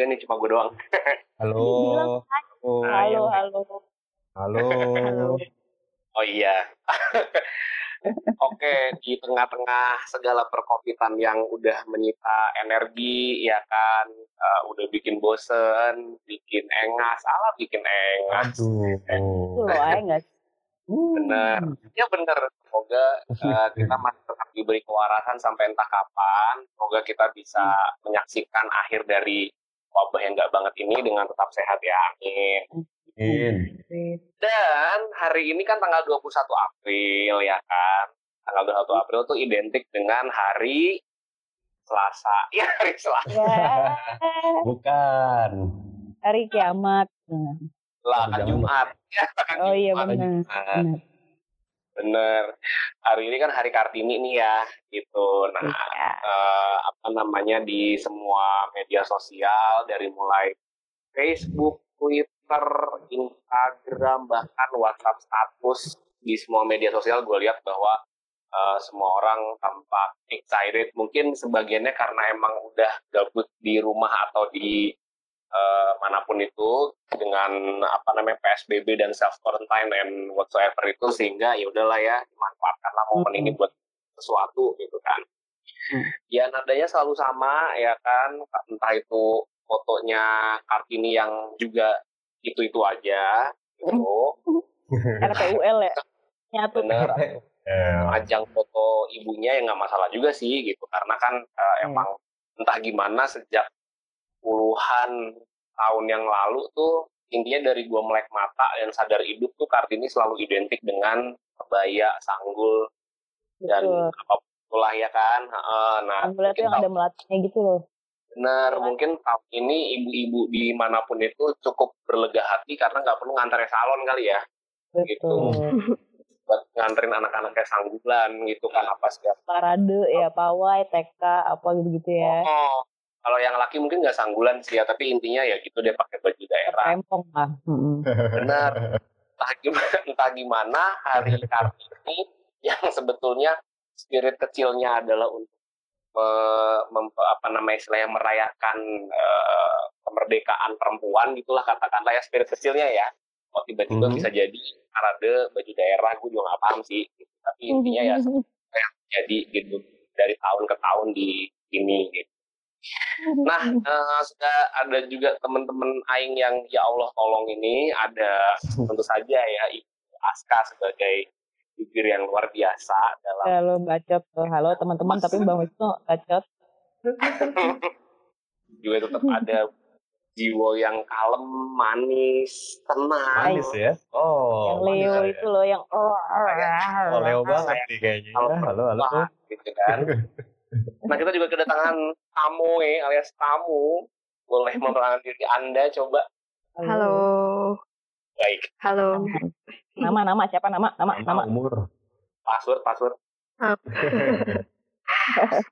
juga nih, cuma gue doang. Halo. Oh, Halo. halo, halo. Halo. Oh iya. Oke, di tengah-tengah segala perkopitan yang udah menyita energi, ya kan, eh, udah bikin bosen, bikin engas, salah bikin engas. Aduh. Sih? Bener. Ya bener. Semoga eh, kita masih tetap diberi kewarasan sampai entah kapan. Semoga kita bisa menyaksikan akhir dari wabah yang nggak banget ini dengan tetap sehat ya. Amin. Amin. Dan hari ini kan tanggal 21 April ya kan. Tanggal 21 April tuh identik dengan hari Selasa. Ya hari Selasa. Ya, Bukan. hari kiamat. Lah kan. Jumat. Ya, kan Oh iya Jumat. benar. Nah, benar. Bener. Hari ini kan hari Kartini nih ya. Gitu. Nah, Iya. eh, apa namanya di semua media sosial dari mulai Facebook, Twitter, Instagram, bahkan WhatsApp status di semua media sosial gue lihat bahwa eh, semua orang tampak excited. Mungkin sebagiannya karena emang udah gabut di rumah atau di eh, mana pun itu dengan apa namanya PSBB dan self quarantine and whatsoever itu sehingga ya udahlah ya manfaatkanlah momen ini buat sesuatu gitu kan Hmm. ya nadanya selalu sama ya kan entah itu fotonya Kartini yang juga itu itu aja gitu RPUL ya. Nyatu. bener Eh, ajang foto ibunya ya nggak masalah juga sih gitu karena kan Hmm. emang entah gimana sejak puluhan tahun yang lalu tuh intinya dari gua melek mata dan sadar hidup tuh Kartini selalu identik dengan kebaya sanggul dan apa pun itulah ya kan Heeh, nah mungkin yang ada melatihnya gitu loh. Benar, Iya. mungkin tahun ini ibu-ibu di mana pun itu cukup berlega hati karena nggak perlu ngantar salon kali ya, Gitu. Betul. buat nganterin anak-anaknya sanggulan gitu kan apa segala. Parade ya, pawai, TK, apa gitu-gitu ya. Oh, kalau yang laki mungkin nggak sanggulan sih ya, tapi intinya ya gitu dia pakai baju daerah. Rempong lah. Benar. Entah gimana, entah gimana hari Kartini yang sebetulnya spirit kecilnya adalah untuk me- mem- apa namanya istilahnya merayakan eh, kemerdekaan perempuan gitulah katakanlah ya spirit kecilnya ya oh tiba-tiba Mhm. bisa jadi parade baju daerah gue juga nggak paham sih gitu. tapi intinya ya yang jadi gitu dari tahun ke tahun di ini gitu. Nah, eh, sudah ada juga teman-teman aing yang ya Allah tolong ini ada tentu saja ya Ibu Aska sebagai figur yang luar biasa dalam Halo bacot tuh. Halo teman-teman, tapi Bang Wisnu bacot. juga tetap ada jiwa yang kalem, manis, tenang. Manis ya? Oh. yang Leo manis ya. itu loh, yang oh, Oh, Leo banget nih kayaknya. Halo, halo. Wah, gitu kan. Nah, kita juga kedatangan tamu eh, alias tamu. Boleh memperkenalkan diri Anda coba. Halo, Baik, halo. Nama, nama siapa nama? Nama, nama. Nama umur. password, password.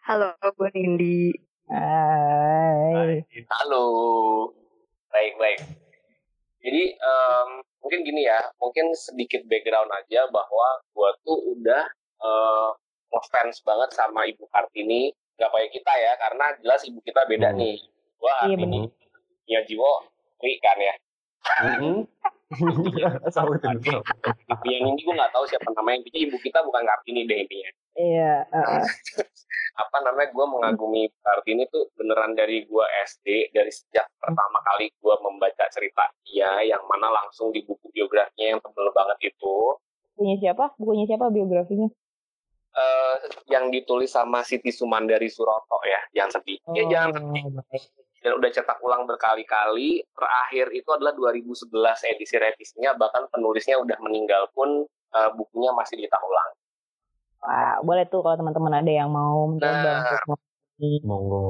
Halo, gue Nindi. Hai. Halo. Baik, baik. Jadi em, mungkin gini ya, mungkin sedikit background aja bahwa gua tuh udah eh, ngefans banget sama Ibu Kartini. Gak kayak kita ya, karena jelas ibu kita beda Hmm. nih. Gua Iya, Kartini, punya Jiwo, Tri kan ya. Mhm. Sama itu. yang ini gue nggak tahu siapa namanya. Intinya ibu kita bukan Kartini deh intinya. Iya. uh, Apa namanya, gue mengagumi Ibu Kartini tuh beneran dari gua SD, dari sejak pertama kali gua membaca cerita dia, yang mana langsung di buku biografinya yang tebel banget itu. Bukunya siapa? Bukunya siapa biografinya? Eh yang ditulis sama Siti Sumandari Suroto ya, jangan sedih. Ya jangan sedih. Dan udah cetak ulang berkali-kali. Terakhir itu adalah 2011 edisi revisinya, bahkan penulisnya udah meninggal pun eh, bukunya masih dicetak ulang. Wah, boleh tuh kalau teman-teman ada yang mau mencoba Nah. Monggo.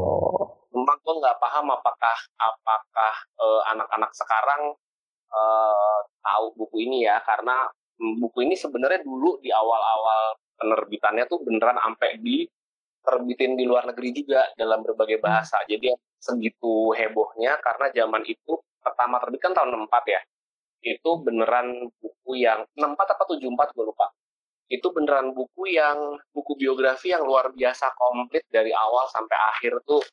Cuma gue nggak paham apakah apakah eh, anak-anak sekarang eh, tahu buku ini ya, karena mm, buku ini sebenarnya dulu di awal-awal penerbitannya tuh beneran sampai di terbitin di luar negeri juga dalam berbagai bahasa. Jadi segitu hebohnya karena zaman itu pertama terbit kan tahun 64 ya. Itu beneran buku yang 64 apa 74 gue lupa. Itu beneran buku yang buku biografi yang luar biasa komplit dari awal sampai akhir tuh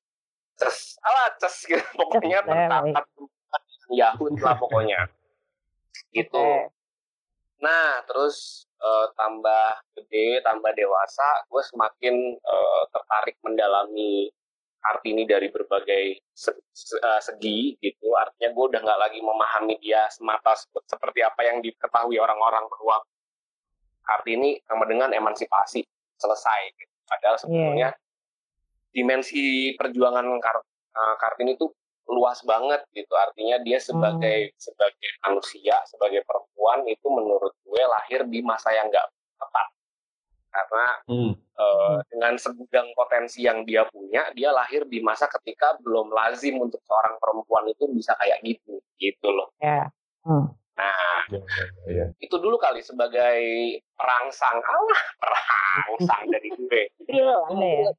Ces, alah ces gitu. Pokoknya ya, tertakat Yahoo lah pokoknya. Gitu. Nah, terus eh, tambah gede, tambah dewasa, gue semakin eh, tertarik mendalami Kartini dari berbagai se- se- eh, segi gitu. Artinya gue udah nggak lagi memahami dia semata sep- seperti apa yang diketahui orang-orang bahwa Kartini sama dengan emansipasi selesai. Gitu. Padahal sebetulnya dimensi perjuangan Kar- Kartini itu luas banget gitu. Artinya dia sebagai sebagai manusia, sebagai perempuan itu menurut gue lahir di masa yang nggak tepat. Karena Hmm. eh, dengan segudang potensi yang dia punya, dia lahir di masa ketika belum lazim untuk seorang perempuan itu bisa kayak gitu, gitu loh. Ya. Hmm. Nah, Ya, ya, ya. itu dulu kali sebagai perangsang, Allah, perangsang dari gue. Anda ya.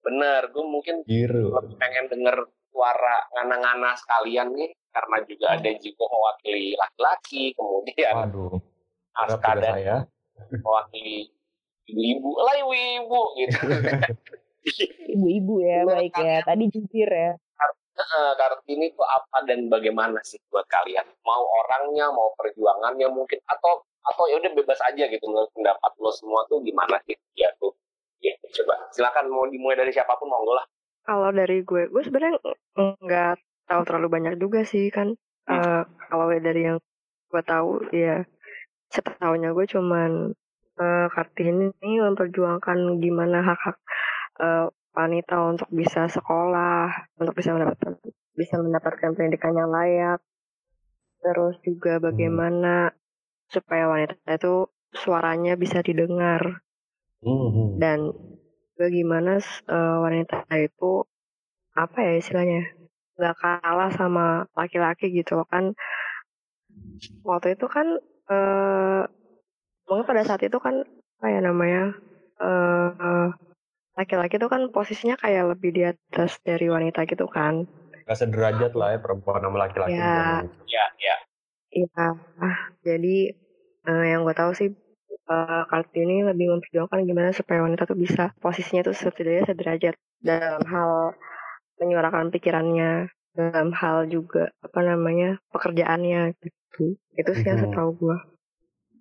Bener, gue mungkin lebih pengen denger suara ngana-ngana sekalian nih, karena juga ada juga mewakili laki-laki, kemudian Waduh. Aska Berat juga dan saya. mewakili ibu-ibu, lah ibu-ibu gitu. Ibu-ibu ya, Menurut baik ya. Tadi jujur ya. Kartini itu apa dan bagaimana sih buat kalian? Mau orangnya, mau perjuangannya mungkin atau atau ya udah bebas aja gitu menurut pendapat lo semua tuh gimana sih dia tuh? Ya, coba silakan mau dimulai dari siapa pun monggo lah. Kalau dari gue, gue sebenarnya ng- nggak tahu terlalu banyak juga sih kan. Eh, kalau dari yang gue tahu ya setahunya gue cuman eh, Kartini ini memperjuangkan gimana hak-hak eh, wanita untuk bisa sekolah, untuk bisa mendapatkan bisa mendapatkan pendidikan yang layak. Terus juga bagaimana supaya wanita itu suaranya bisa didengar Hmm. dan bagaimana eh, wanita itu apa ya istilahnya nggak kalah sama laki-laki gitu loh kan waktu itu kan eh mungkin pada saat itu kan apa ya namanya eh laki-laki itu kan posisinya kayak lebih di atas dari wanita gitu kan Gak sederajat lah ya perempuan sama laki-laki. Ya. Ya, ya. iya ah jadi eh, yang gue tahu sih eh, Kartini lebih memperjuangkan gimana supaya wanita tuh bisa posisinya tuh setidaknya sederajat dalam hal menyuarakan pikirannya dalam hal juga apa namanya pekerjaannya gitu itu sih yang Mhm. setahu gue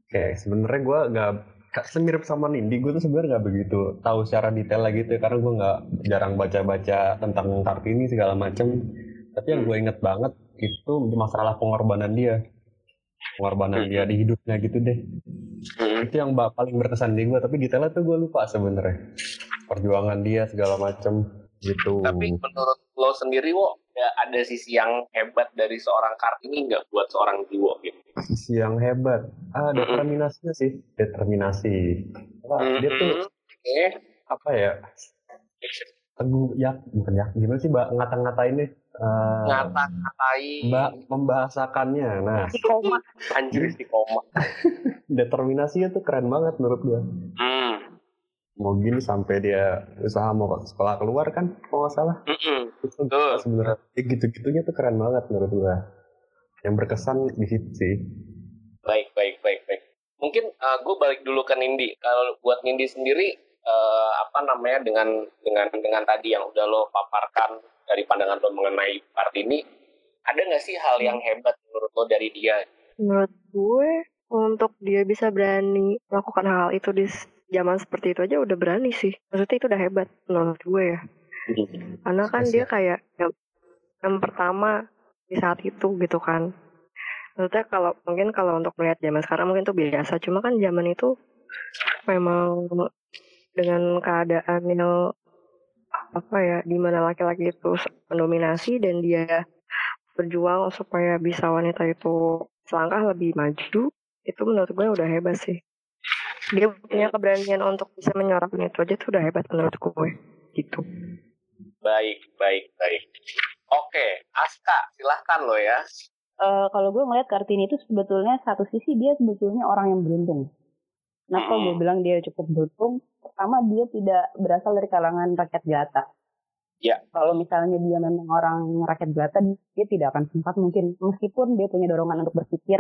Oke, sebenarnya gue nggak ka- semirip sama Nindi, gue tuh sebenarnya nggak begitu tahu secara detail lagi gitu ya, karena gue nggak jarang baca-baca tentang Kartini segala macem. Tapi yang gue inget banget itu masalah pengorbanan dia, pengorbanan dia di hidupnya gitu deh. Hmm. Itu yang paling berkesan di gue, tapi detailnya tuh gue lupa sebenarnya. Perjuangan dia segala macem gitu. Tapi menurut lo sendiri, wo, ya ada sisi yang hebat dari seorang Kartini nggak buat seorang Jiwo gitu? sisi yang hebat, ah determinasinya sih, determinasi. Wah, dia tuh. Oke. apa ya? teguh ya bukan ya gimana sih mbak ngata-ngatainnya Eh, ngata-ngatain mbak membahasakannya nah Koma. anjir di koma. determinasinya tuh keren banget menurut gua Hmm. mau gini sampai dia usaha mau ke sekolah keluar kan kalau nggak salah Mm-mm. itu Betul. sebenarnya ya gitu-gitunya tuh keren banget menurut gua yang berkesan di situ sih Baik, baik, baik, baik. Mungkin gue balik dulu ke Nindi. Kalau buat Nindi sendiri, eh, apa namanya dengan dengan dengan tadi yang udah lo paparkan dari pandangan lo mengenai Kartini, ada nggak sih hal yang hebat menurut lo dari dia? menurut gue untuk dia bisa berani melakukan hal itu di zaman seperti itu aja udah berani sih. Maksudnya itu udah hebat menurut gue ya. Karena kan dia kayak yang, yang pertama di saat itu gitu kan. Maksudnya kalau mungkin kalau untuk melihat zaman sekarang mungkin itu biasa. Cuma kan zaman itu memang dengan keadaan yang apa ya di mana laki-laki itu mendominasi dan dia berjuang supaya bisa wanita itu selangkah lebih maju itu menurut gue udah hebat sih dia punya keberanian untuk bisa menyuarakan itu aja tuh udah hebat menurut gue gitu Baik, baik, baik. Oke, Aska, silahkan lo ya. Eh, kalau gue ngeliat Kartini itu sebetulnya satu sisi dia sebetulnya orang yang beruntung. Kenapa Hmm. gue bilang dia cukup beruntung? Pertama dia tidak berasal dari kalangan rakyat jelata. Ya. Kalau misalnya dia memang orang rakyat jelata, dia tidak akan sempat mungkin meskipun dia punya dorongan untuk berpikir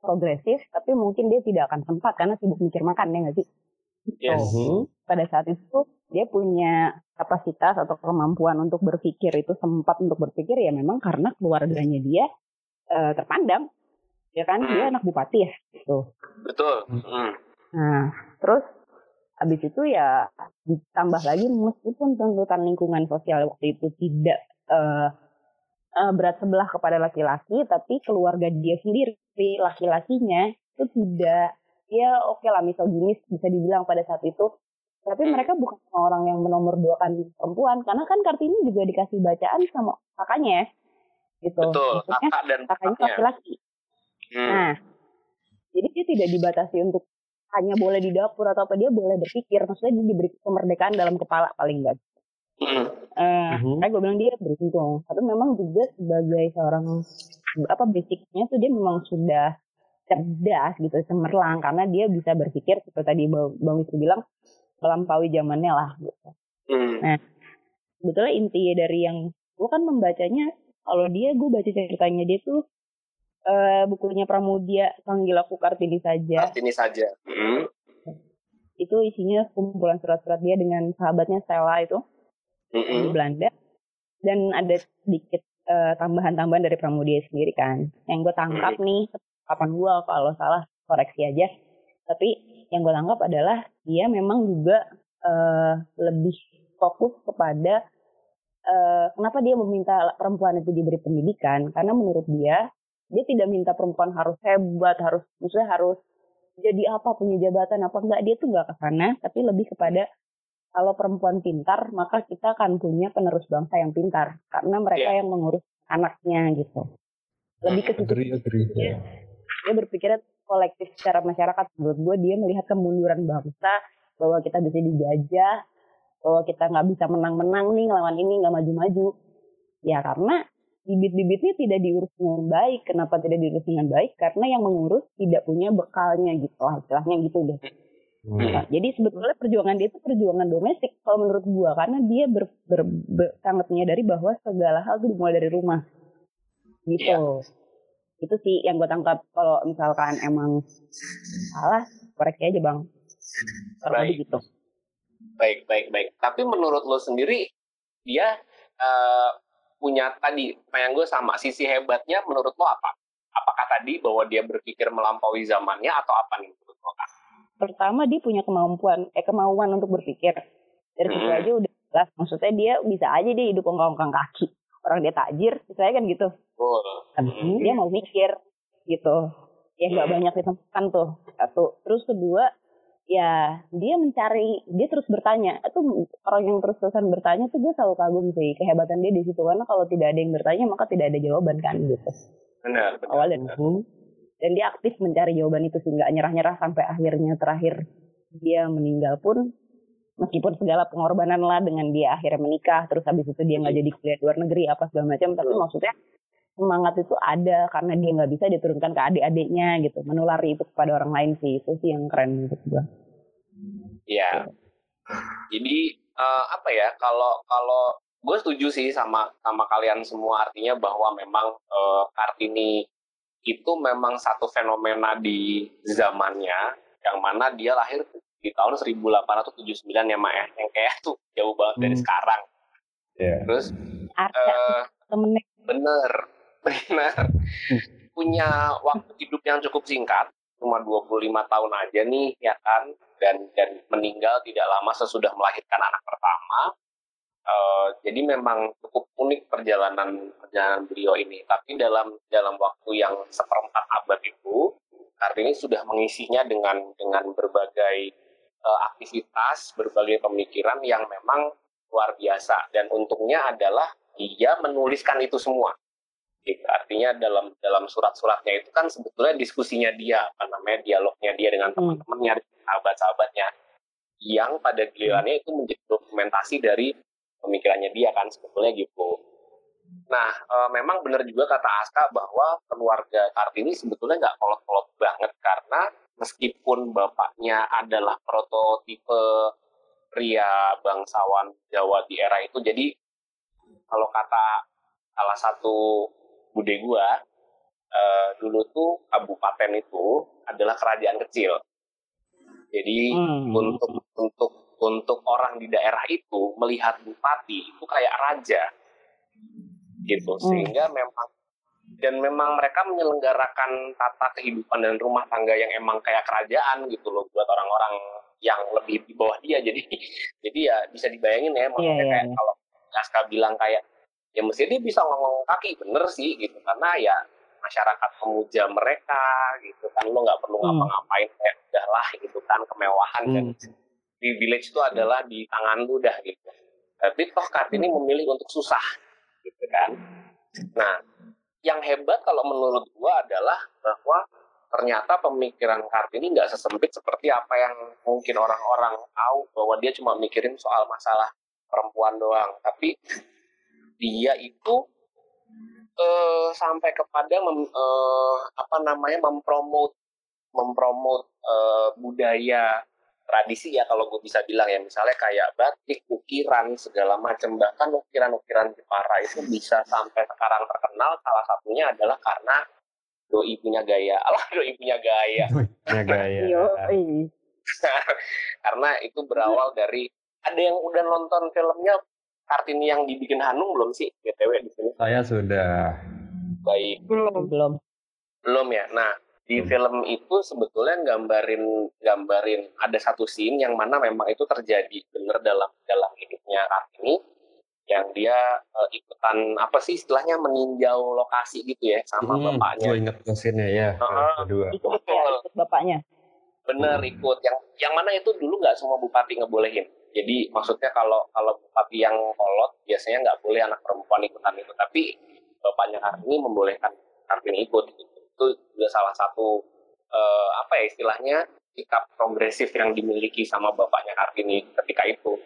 progresif, tapi mungkin dia tidak akan sempat karena sibuk mikir makan ya nggak sih? Yes. Mhm. pada saat itu dia punya kapasitas atau kemampuan untuk berpikir itu sempat untuk berpikir ya memang karena keluarganya dia eh, terpandang ya kan dia Hmm. anak bupati ya gitu Betul. Hmm. nah terus habis itu ya ditambah lagi meskipun tuntutan lingkungan sosial waktu itu tidak eh, eh, berat sebelah kepada laki-laki tapi keluarga dia sendiri laki-lakinya itu tidak ya oke lah misoginis bisa dibilang pada saat itu tapi mereka bukan orang yang menomorduakan perempuan karena kan kartini juga dikasih bacaan sama kakaknya ya, gitu Betul. maksudnya Kakak dan kakaknya laki-laki Hmm. nah jadi dia tidak dibatasi untuk hanya boleh di dapur atau apa dia boleh berpikir maksudnya dia diberi kemerdekaan dalam kepala paling enggak. Eh, Mhm. Makanya gue bilang dia beruntung. Tapi memang juga sebagai seorang apa basicnya tuh dia memang sudah cerdas gitu, cemerlang karena dia bisa berpikir seperti tadi Bang Bang Wisnu bilang melampaui zamannya lah gitu. Hmm. Sebetulnya inti dari yang gue kan membacanya kalau dia gue baca ceritanya dia tuh eh bukunya Pramudia Panggil Aku Kartini saja Kartini saja. Hmm. itu isinya kumpulan surat-surat dia dengan sahabatnya Stella itu di Hmm. Belanda dan ada sedikit eh, tambahan-tambahan dari Pramudia sendiri kan yang gue tangkap nih kapan gue kalau salah koreksi aja tapi yang gue tangkap adalah dia memang juga eh, lebih fokus kepada eh, kenapa dia meminta perempuan itu diberi pendidikan karena menurut dia dia tidak minta perempuan harus hebat harus maksudnya harus jadi apa punya jabatan apa enggak dia tuh nggak ke sana tapi lebih kepada kalau perempuan pintar maka kita akan punya penerus bangsa yang pintar karena mereka yang mengurus anaknya gitu lebih ke situ Agree, agree. Iya. dia berpikirnya kolektif secara masyarakat menurut gue dia melihat kemunduran bangsa bahwa kita bisa dijajah bahwa kita nggak bisa menang-menang nih lawan ini nggak maju-maju ya karena bibit-bibitnya tidak diurus dengan baik kenapa tidak diurus dengan baik karena yang mengurus tidak punya bekalnya gitu lah istilahnya gitu deh Hmm. Nah, jadi sebetulnya perjuangan dia itu perjuangan domestik kalau menurut gua karena dia ber, ber- ber- sangat menyadari bahwa segala hal itu dimulai dari rumah. Gitu. Iya. Itu sih yang gua tangkap kalau misalkan emang salah koreksi aja, Bang. Kalau gitu. Baik, baik, baik. Tapi menurut lo sendiri, dia eh, punya tadi, yang gue sama, sisi hebatnya menurut lo apa? Apakah tadi bahwa dia berpikir melampaui zamannya atau apa nih menurut lo? Kak? Pertama dia punya kemampuan eh kemauan untuk berpikir. Dari situ Hmm. aja udah jelas. Maksudnya dia bisa aja dia hidup ongkang-ongkang kaki. Orang dia tajir, saya kan gitu. Tapi Hmm. dia mau mikir gitu ya nggak Hmm. banyak ditemukan tuh satu terus kedua ya dia mencari dia terus bertanya. Itu orang yang terus terusan bertanya tuh gue selalu kagum sih kehebatan dia di situ. Karena kalau tidak ada yang bertanya maka tidak ada jawaban kan gitu. Benar, benar. awal dan dan dia aktif mencari jawaban itu sih nggak nyerah-nyerah sampai akhirnya terakhir dia meninggal pun. Meskipun segala pengorbanan lah dengan dia akhirnya menikah terus habis itu dia nggak jadi kuliah luar negeri apa segala macam. Tapi maksudnya semangat itu ada karena dia nggak bisa diturunkan ke adik-adiknya gitu menulari itu kepada orang lain sih itu sih yang keren menurut gua Iya. Jadi eh, apa ya? Kalau kalau gue setuju sih sama sama kalian semua artinya bahwa memang eh, Kartini itu memang satu fenomena di zamannya yang mana dia lahir di tahun 1879 ya Mak ya. Yang kayak tuh jauh banget dari Hmm. sekarang. Iya. Terus ada eh temennya bener bener punya waktu hidup yang cukup singkat cuma 25 tahun aja nih ya kan? Dan dan meninggal tidak lama sesudah melahirkan anak pertama. Eh, jadi memang cukup unik perjalanan perjalanan beliau ini. Tapi dalam dalam waktu yang seperempat abad itu Kartini sudah mengisinya dengan dengan berbagai eh, aktivitas berbagai pemikiran yang memang luar biasa. Dan untungnya adalah dia menuliskan itu semua gitu. artinya dalam dalam surat-suratnya itu kan sebetulnya diskusinya dia apa namanya dialognya dia dengan Hmm. teman-temannya sahabat-sahabatnya yang pada gilirannya itu menjadi dokumentasi dari pemikirannya dia kan sebetulnya gitu nah eh, memang benar juga kata Aska bahwa keluarga Kartini sebetulnya nggak kolot-kolot banget karena meskipun bapaknya adalah prototipe pria bangsawan Jawa di era itu jadi kalau kata salah satu bude gua eh, dulu tuh kabupaten itu adalah kerajaan kecil Jadi Hmm. untuk untuk untuk orang di daerah itu melihat bupati itu kayak raja gitu Hmm. sehingga memang dan memang mereka menyelenggarakan tata kehidupan dan rumah tangga yang emang kayak kerajaan gitu loh buat orang-orang yang lebih di bawah dia jadi jadi ya bisa dibayangin ya maksudnya Iya, iya, kayak iya. kalau Aska bilang kayak ya mesti dia bisa ngomong kaki bener sih gitu. Karena ya masyarakat memuja mereka gitu kan. Lo nggak perlu Hmm. ngapa-ngapain kayak udahlah gitu kan kemewahan dan privilege itu adalah di tangan lu dah gitu. Tapi toh Kartini memilih untuk susah gitu kan. Nah yang hebat kalau menurut gua adalah bahwa ternyata pemikiran Kartini nggak sesempit seperti apa yang mungkin orang-orang tahu bahwa dia cuma mikirin soal masalah perempuan doang. Tapi dia itu eh, sampai kepada mem- eh, apa namanya mempromot mempromot eh, budaya tradisi ya kalau gue bisa bilang ya. Misalnya kayak batik, ukiran segala macam bahkan ukiran-ukiran Jepara itu bisa sampai sekarang terkenal. Salah satunya adalah karena doi punya gaya. Alah doi punya gaya. Punya gaya. Karena itu berawal dari ada yang udah nonton filmnya Kartini yang dibikin Hanung belum sih btw di sini Saya sudah. baik Belum. belum. belum ya nah di film itu sebetulnya gambarin gambarin ada satu scene yang mana memang itu terjadi bener dalam dalam hidupnya Kartini yang dia eh, ikutan apa sih istilahnya meninjau lokasi gitu ya sama Hmm, bapaknya gue inget mesinnya ya. Heeh. Kedua. Ikut ya, ikut bapaknya. bener Hmm. ikut yang yang mana itu dulu nggak semua bupati ngebolehin jadi maksudnya kalau kalau bupati yang kolot biasanya nggak boleh anak perempuan ikutan itu tapi bapaknya Kartini membolehkan Kartini ikut. Itu juga salah satu eh, apa ya istilahnya sikap progresif yang dimiliki sama bapaknya Kartini ketika itu.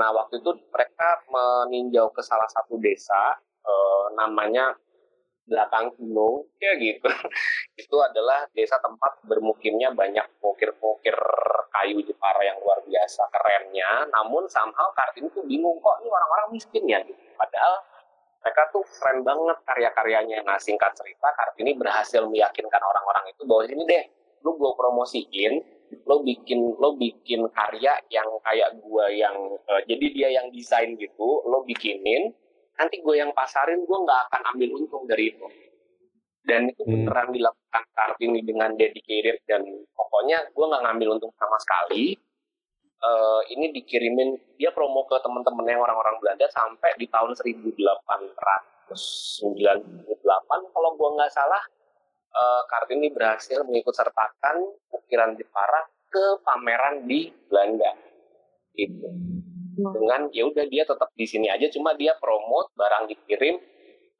Nah waktu itu mereka meninjau ke salah satu desa eh, namanya belakang gunung ya gitu. Itu adalah desa tempat bermukimnya banyak pokir-pokir kayu Jepara yang luar biasa kerennya. Namun somehow Kartini tuh bingung kok ini orang-orang miskin ya? Gitu. Padahal mereka tuh keren banget karya-karyanya. Nah singkat cerita Kartini berhasil meyakinkan orang-orang itu bahwa ini deh lu gue promosiin lo bikin lo bikin karya yang kayak gua yang eh, jadi dia yang desain gitu lo bikinin nanti gue yang pasarin gue nggak akan ambil untung dari itu. Dan itu Hmm. beneran dilakukan Kartini dengan dedicated dan pokoknya gue nggak ngambil untung sama sekali. Eh, ini dikirimin dia promo ke teman-teman yang orang-orang Belanda sampai di tahun 1898 kalau gue nggak salah eh, Kartini berhasil mengikut sertakan ukiran Jepara ke pameran di Belanda. Gitu dengan ya udah dia tetap di sini aja cuma dia promote barang dikirim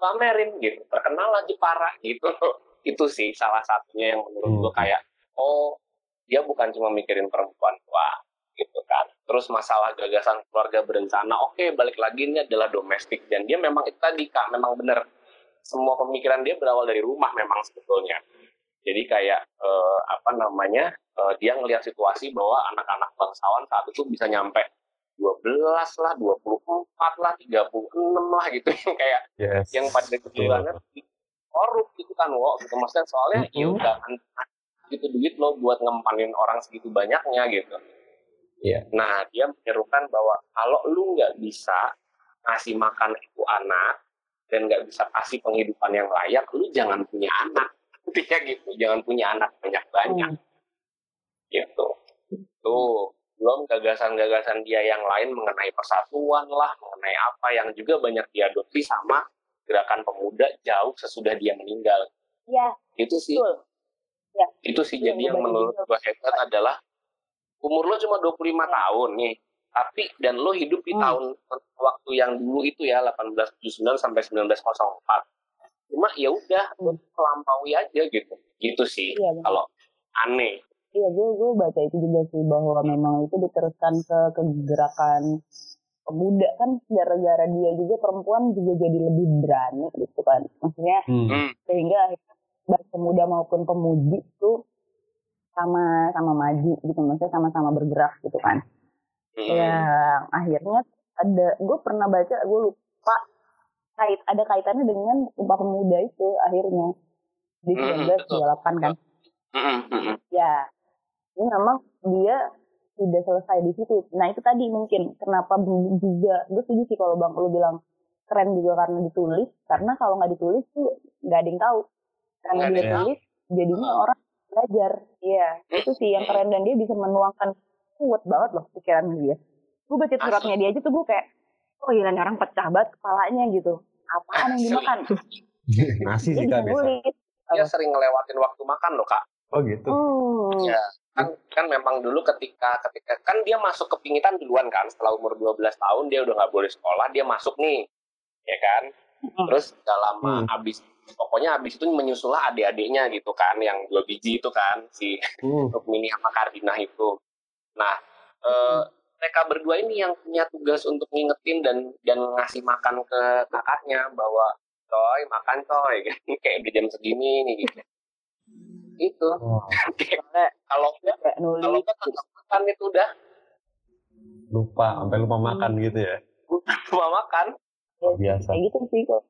pamerin gitu. Terkenal lah Jepara gitu. Itu sih salah satunya yang menurut Hmm. gue kayak oh dia bukan cuma mikirin perempuan tua gitu kan. Terus masalah gagasan keluarga berencana oke balik lagi ini adalah domestik. Dan dia memang itu tadi kak memang benar semua pemikiran dia berawal dari rumah memang sebetulnya. Jadi kayak eh, apa namanya eh, dia ngelihat situasi bahwa anak-anak bangsawan saat itu bisa nyampe 12 lah, 24 lah, 36 lah gitu yang kayak Yes. yang pada Betul. banget korup gitu kan wo gitu maksudnya soalnya ya Mhm. udah kan gitu duit lo buat ngempanin orang segitu banyaknya gitu. Iya. Nah dia menyerukan bahwa kalau lu nggak bisa ngasih makan itu anak dan nggak bisa kasih penghidupan yang layak, lu jangan punya anak. Intinya gitu, jangan punya anak banyak-banyak Hmm. gitu. Tuh, belum gagasan-gagasan dia yang lain mengenai persatuan lah, mengenai apa yang juga banyak diadopsi sama gerakan pemuda jauh sesudah dia meninggal. Iya, Itu sih, betul. itu sih Iya, jadi yang menurut gua hebat adalah umur lo cuma 25 tahun nih, tapi dan lo hidup di Hmm. tahun waktu yang dulu itu ya 1879 sampai 1904. Cuma ya udah lo Hmm. melampaui aja gitu. Gitu sih benar. kalau aneh. Iya, gue gue baca itu juga sih bahwa memang itu diteruskan ke kegerakan pemuda kan gara-gara dia juga perempuan juga jadi lebih berani gitu kan. Maksudnya Hmm. Hmm. sehingga akhirnya baik pemuda maupun pemudi itu sama sama maju gitu maksudnya sama-sama bergerak gitu kan. Hmm. Yang akhirnya ada gue pernah baca gue lupa kait ada kaitannya dengan Sumpah Pemuda itu akhirnya di Hmm, 1928 kan. Hmm, hmm, hmm. Ya, Ini memang dia tidak selesai di situ. Nah itu tadi mungkin kenapa juga gue setuju sih kalau bang lu bilang keren juga karena ditulis. Karena kalau nggak ditulis tuh nggak ada yang tahu. Karena dia tulis jadinya orang belajar. Iya itu sih yang keren. Dan dia bisa menuangkan kuat banget loh pikiran dia. Gue baca suratnya dia aja tuh gue kayak oh gila nih orang pecah banget kepalanya gitu. Apaan yang dimakan? Nasi sih kak biasa. Dia sering ngelewatin waktu makan loh kak. Oh gitu. hmm. Ya, kan kan memang dulu ketika ketika kan dia masuk ke pingitan duluan kan setelah umur 12 tahun dia udah nggak boleh sekolah dia masuk nih ya kan? Terus gak lama Hmm. abis pokoknya abis itu menyusullah adik-adiknya gitu kan yang dua biji itu kan si Hmm. Rukmini sama Kardinah itu. Nah eh, mereka berdua ini yang punya tugas untuk ngingetin dan dan ngasih makan ke kakaknya bahwa coy makan coy kayak di jam segini nih gitu itu Oh, kalau enggak kalau nulis enggak kagak makan itu udah lupa sampai lupa makan gitu ya. cuma makan Biasa. kayak gitu sih kok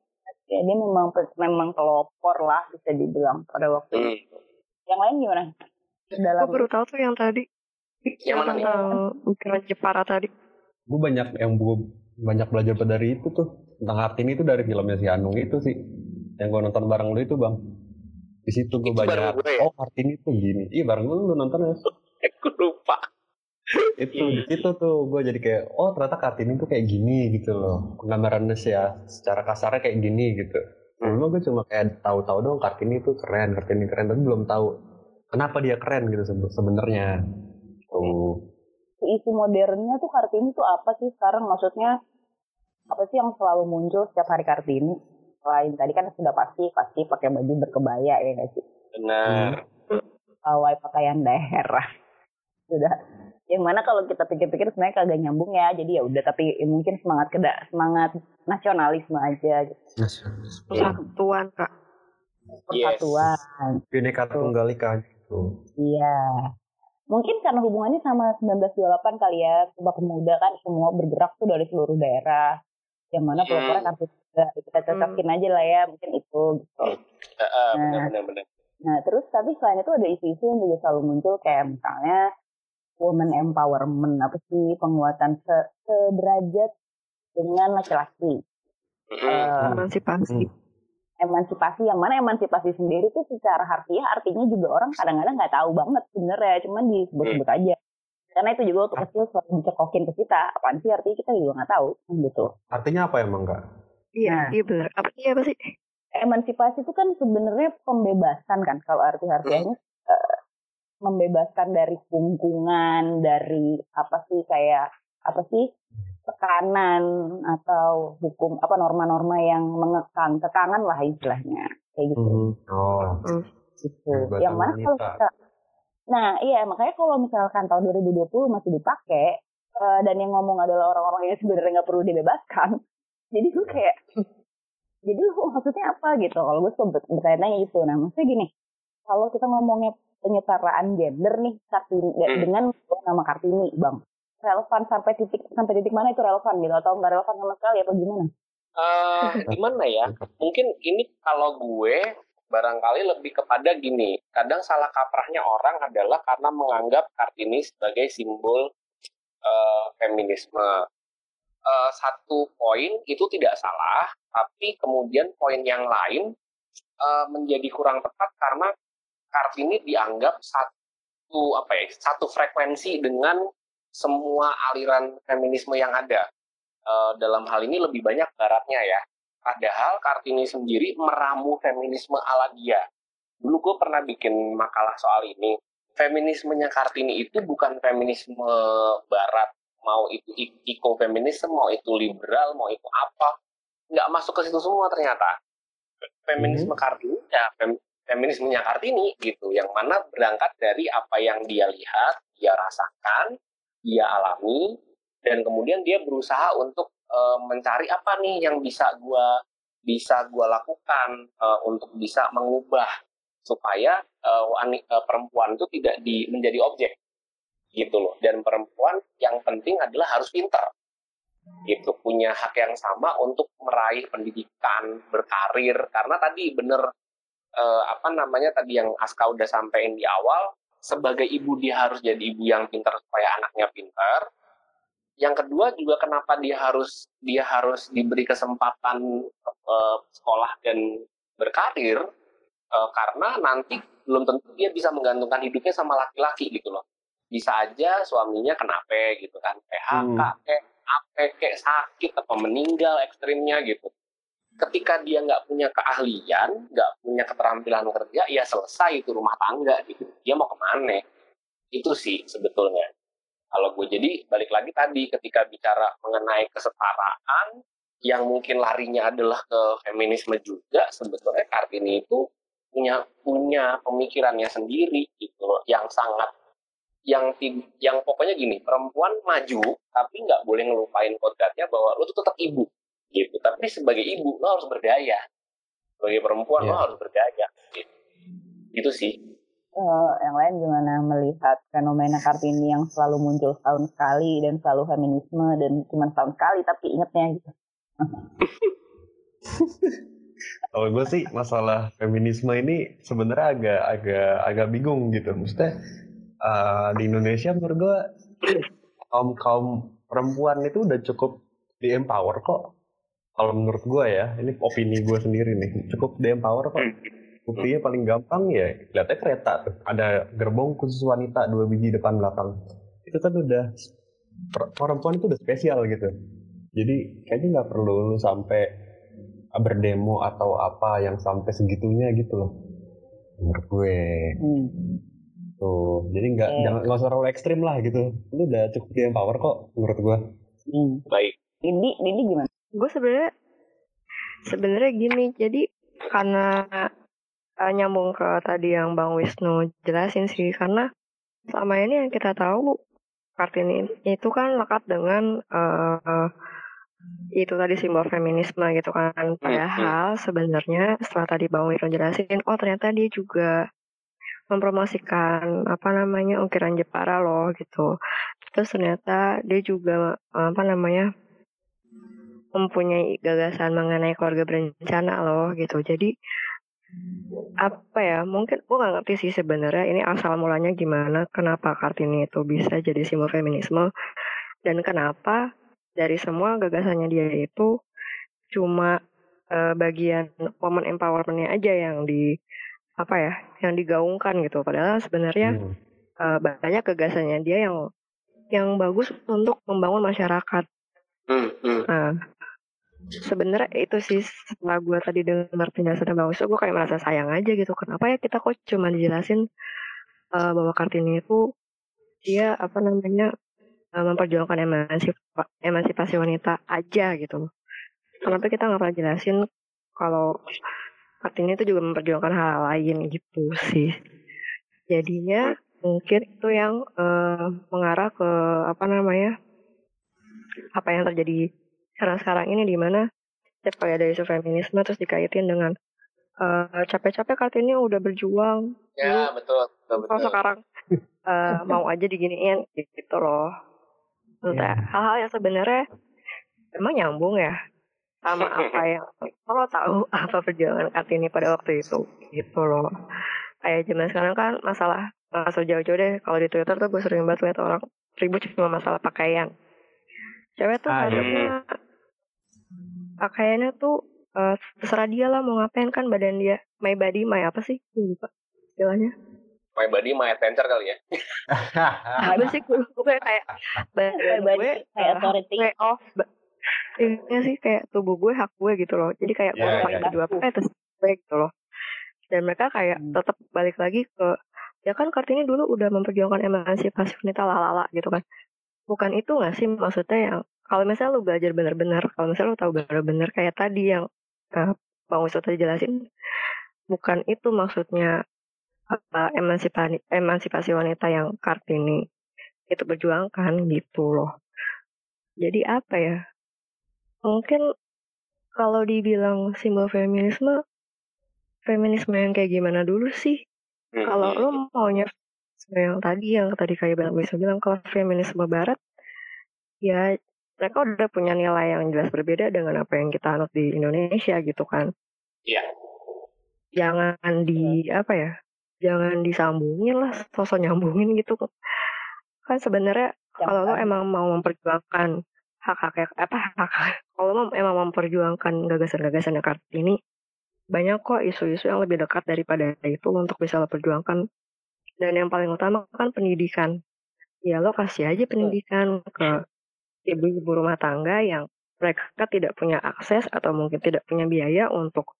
ya, dia memang memang pelopor lah bisa dibilang pada waktu Hmm. itu yang lain gimana dalam Gue baru tahu tuh yang tadi. Yang mana nih? tentang ukiran Jepara tadi. Gue banyak yang gue banyak belajar dari itu tuh tentang Kartini itu dari filmnya si Anung itu sih yang gue nonton bareng lu itu bang di situ gue banyak gue ya? oh Kartini tuh gini. Iya bareng lu lu nonton ya. Aku lupa. Itu di situ tuh gue jadi kayak oh ternyata Kartini tuh kayak gini gitu loh. Penggambarannya sih ya secara kasarnya kayak gini gitu. Dulu gue cuma kayak tahu-tahu dong Kartini tuh keren Kartini keren tapi belum tahu kenapa dia keren gitu sebe- sebenarnya. Tuh isu modernnya tuh Kartini tuh apa sih sekarang? Maksudnya apa sih yang selalu muncul setiap hari Kartini selain tadi kan sudah pasti pasti pakai baju berkebaya ya nggak sih? Benar. Pawai pakaian daerah. Sudah. Yang mana kalau kita pikir-pikir sebenarnya kagak nyambung ya. Jadi ya udah tapi mungkin semangat keda semangat nasionalisme aja gitu. Persatuan kak. Yes. persatuan Bineka Tunggal Ika gitu. Iya. Mungkin karena hubungannya sama 1928 kali ya Sumpah Pemuda kan semua bergerak tuh dari seluruh daerah. Yang mana Hmm. peloporan juga kita cocokin aja lah ya mungkin itu gitu Eh, eh, benar benar benar Nah, terus tapi selain itu ada isu-isu yang juga selalu muncul kayak misalnya woman empowerment apa sih penguatan se sederajat dengan laki-laki. Eh, Emansipasi. emansipasi yang mana emansipasi sendiri tuh secara harfiah artinya juga orang kadang-kadang nggak tahu banget sebenarnya cuman disebut-sebut aja. Karena itu juga waktu kecil selalu dicekokin ke kita. Apaan sih artinya kita juga nggak tahu kan gitu. artinya apa emang kak Iya, Nah. iya benar. Apa iya apa sih? emansipasi itu kan sebenarnya pembebasan kan kalau arti harfiahnya eh, membebaskan dari kungkungan dari apa sih kayak apa sih tekanan atau hukum apa norma-norma yang mengekang tekangan lah istilahnya kayak gitu. Oh. Gitu. Kebebasan yang mana kalau kita nah iya makanya kalau misalkan tahun 2020 masih dipakai eh, dan yang ngomong adalah orang-orang yang sebenarnya nggak perlu dibebaskan jadi gue kayak jadi lu maksudnya apa? Gitu. Kalau gue suka ber- bertanya itu nah maksudnya gini kalau kita ngomongnya penyetaraan gender nih kartini Hmm. dengan nama kartini bang relevan sampai titik sampai titik mana itu relevan gitu? Atau nggak relevan sama sekali apa gimana? Eh, gimana ya? Mungkin ini kalau gue barangkali lebih kepada gini. Kadang salah kaprahnya orang adalah karena menganggap kartini sebagai simbol eh, feminisme Eh, satu poin itu tidak salah tapi kemudian poin yang lain eh, menjadi kurang tepat karena kartini dianggap satu apa ya satu frekuensi dengan semua aliran feminisme yang ada Eh, dalam hal ini lebih banyak baratnya ya. Padahal Kartini sendiri meramu feminisme ala dia. Dulu gue pernah bikin makalah soal ini. Feminismenya Kartini itu bukan feminisme barat. Mau itu ekofeminisme, mau itu liberal, mau itu apa. Nggak masuk ke situ semua ternyata. Feminisme Kartini ya fem- feminismenya Kartini gitu. Yang mana berangkat dari apa yang dia lihat, dia rasakan, dia alami, dan kemudian dia berusaha untuk eh, mencari apa nih yang bisa gua bisa gua lakukan eh, untuk bisa mengubah supaya eh, perempuan itu tidak di, menjadi objek gitu loh. Dan perempuan yang penting adalah harus pinter gitu punya hak yang sama untuk meraih pendidikan berkarir. Karena tadi bener eh, apa namanya tadi yang Aska udah sampein di awal sebagai ibu dia harus jadi ibu yang pintar supaya anaknya pintar. Yang kedua juga kenapa dia harus dia harus diberi kesempatan uh, sekolah dan berkarir uh, karena nanti belum tentu dia bisa menggantungkan hidupnya sama laki-laki gitu loh bisa aja suaminya kenapa gitu kan. PHK hmm. kayak apa kayak sakit atau meninggal ekstrimnya gitu. Ketika dia nggak punya keahlian nggak punya keterampilan kerja ya selesai itu rumah tangga gitu. Dia mau ke mana? Itu sih sebetulnya. Kalau gue jadi balik lagi tadi ketika bicara mengenai kesetaraan yang mungkin larinya adalah ke feminisme juga sebetulnya Kartini itu punya punya pemikirannya sendiri gitu loh yang sangat yang yang pokoknya gini perempuan maju tapi nggak boleh ngelupain kodratnya bahwa lo tuh tetap ibu gitu tapi sebagai ibu lo harus berdaya sebagai perempuan yeah. lo harus berdaya gitu. itu sih uh, yang lain gimana melihat fenomena kartini yang selalu muncul tahun sekali dan selalu feminisme dan cuma tahun sekali tapi ingetnya gitu Kalau gue sih masalah feminisme ini sebenarnya agak agak agak bingung gitu. Maksudnya uh, di Indonesia menurut gue kaum kaum perempuan itu udah cukup di empower kok. Kalau menurut gue ya, ini opini gue sendiri nih, cukup di empower kok. Buktinya paling gampang ya, lihatnya kereta tuh. Ada gerbong khusus wanita dua biji depan belakang. Itu kan udah perempuan itu udah spesial gitu. Jadi kayaknya nggak perlu lu sampai berdemo atau apa yang sampai segitunya gitu loh. Menurut gue. Hmm. Tuh, jadi nggak hmm. jangan nggak usah terlalu ekstrim lah gitu. Lu udah cukup di empower kok menurut gue. Hmm. Baik. Ini ini gimana? gue sebenarnya sebenarnya gini jadi karena uh, nyambung ke tadi yang bang Wisnu jelasin sih karena selama ini yang kita tahu kartini itu kan lekat dengan uh, itu tadi simbol feminisme gitu kan padahal sebenarnya setelah tadi bang Wisnu jelasin oh ternyata dia juga mempromosikan apa namanya ukiran Jepara loh gitu terus ternyata dia juga apa namanya mempunyai gagasan mengenai keluarga berencana loh gitu. Jadi apa ya mungkin gue gak ngerti sih sebenarnya ini asal mulanya gimana kenapa kartini itu bisa jadi simbol feminisme dan kenapa dari semua gagasannya dia itu cuma uh, bagian woman empowermentnya aja yang di apa ya yang digaungkan gitu padahal sebenarnya hmm. uh, banyak gagasannya dia yang yang bagus untuk membangun masyarakat. Hmm, hmm. Nah, sebenarnya itu sih setelah gue tadi dengar penjelasan bang Wisnu gue kayak merasa sayang aja gitu kenapa ya kita kok cuma dijelasin uh, bahwa kartini itu dia apa namanya uh, memperjuangkan emansip emansipasi wanita aja gitu kenapa kita nggak pernah jelasin kalau kartini itu juga memperjuangkan hal, -hal lain gitu sih jadinya mungkin itu yang uh, mengarah ke apa namanya apa yang terjadi sekarang-sekarang ini di mana setiap kali ada isu feminisme terus dikaitin dengan uh, capek-capek Kartini udah berjuang. Ya dulu, betul. betul, betul. Kalau sekarang uh, mau aja diginiin gitu loh. Entah yeah. hal-hal yang sebenarnya emang nyambung ya sama apa yang kalau tahu apa perjuangan Kartini pada waktu itu gitu loh. Kayak zaman sekarang kan masalah nggak jauh-jauh deh. Kalau di Twitter tuh gue sering banget lihat orang ribut cuma masalah pakaian. Cewek tuh ah, harusnya pakaiannya tuh uh, terserah dia lah mau ngapain kan badan dia. My body my apa sih? Lupa istilahnya. My body my adventure kali ya. Ada sih gue, gue kayak badan gue kayak eh, authority. off ini sih kayak tubuh gue hak gue gitu loh. Jadi kayak yeah, gue pakai yeah. baju apa eh terus gue gitu loh. Dan mereka kayak hmm. tetap balik lagi ke ya kan kartini dulu udah memperjuangkan emansipasi wanita lalala gitu kan. Bukan itu gak sih maksudnya yang kalau misalnya lu belajar benar-benar kalau misalnya lu tahu benar-benar kayak tadi yang uh, bang Wisnu tadi jelasin bukan itu maksudnya uh, emansipasi emansipasi wanita yang kartini itu berjuangkan gitu loh. Jadi apa ya mungkin kalau dibilang simbol feminisme feminisme yang kayak gimana dulu sih hmm. kalau lo maunya yang tadi yang tadi kayak Bang bisa bilang kalau feminisme barat ya mereka udah punya nilai yang jelas berbeda dengan apa yang kita anut di Indonesia gitu kan. Iya. Jangan di apa ya? jangan disambungin lah sosok nyambungin gitu kan sebenarnya kalau lo emang mau memperjuangkan hak hak apa hak hak kalau emang memperjuangkan gagasan-gagasan yang kartini banyak kok isu-isu yang lebih dekat daripada itu untuk bisa lo perjuangkan dan yang paling utama kan pendidikan ya lo kasih aja pendidikan ke ibu-ibu rumah tangga yang mereka tidak punya akses atau mungkin tidak punya biaya untuk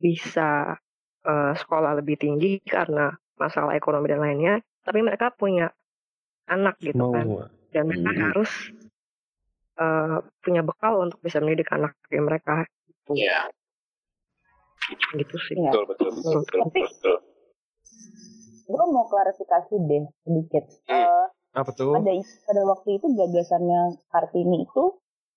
bisa uh, sekolah lebih tinggi karena masalah ekonomi dan lainnya, tapi mereka punya anak gitu Mau. kan, dan mereka hmm. harus uh, punya bekal untuk bisa mendidik anak mereka. Gitu. Iya. Gitu sih. Ya. Betul betul betul betul. Tapi, betul. Gue mau klarifikasi deh sedikit. Hmm. Uh, Apa tuh? Pada pada waktu itu gagasannya Kartini itu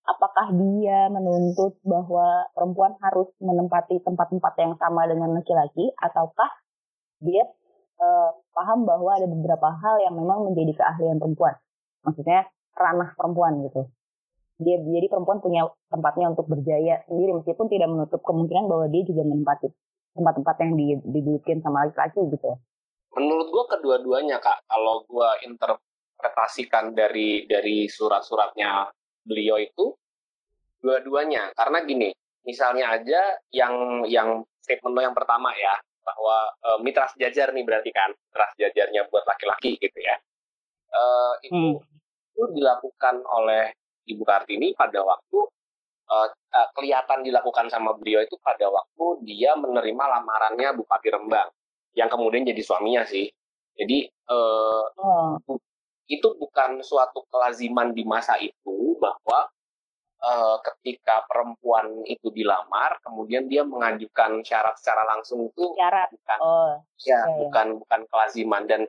apakah dia menuntut bahwa perempuan harus menempati tempat-tempat yang sama dengan laki-laki ataukah dia uh, paham bahwa ada beberapa hal yang memang menjadi keahlian perempuan maksudnya ranah perempuan gitu dia jadi perempuan punya tempatnya untuk berjaya sendiri meskipun tidak menutup kemungkinan bahwa dia juga menempati tempat-tempat yang didudukin sama laki-laki gitu. Menurut gua kedua-duanya kak. Kalau gua interpretasikan dari dari surat-suratnya beliau itu dua-duanya. Karena gini misalnya aja yang yang statement lo yang pertama ya bahwa e, mitra sejajar nih berarti kan mitra sejajarnya buat laki-laki gitu ya. E, itu hmm. itu dilakukan oleh ibu kartini pada waktu e, e, kelihatan dilakukan sama beliau itu pada waktu dia menerima lamarannya bupati rembang yang kemudian jadi suaminya sih jadi e, oh. itu bukan suatu kelaziman di masa itu bahwa uh, ketika perempuan itu dilamar, kemudian dia mengajukan syarat secara langsung itu syarat. bukan oh, ya, ya bukan bukan kelaziman dan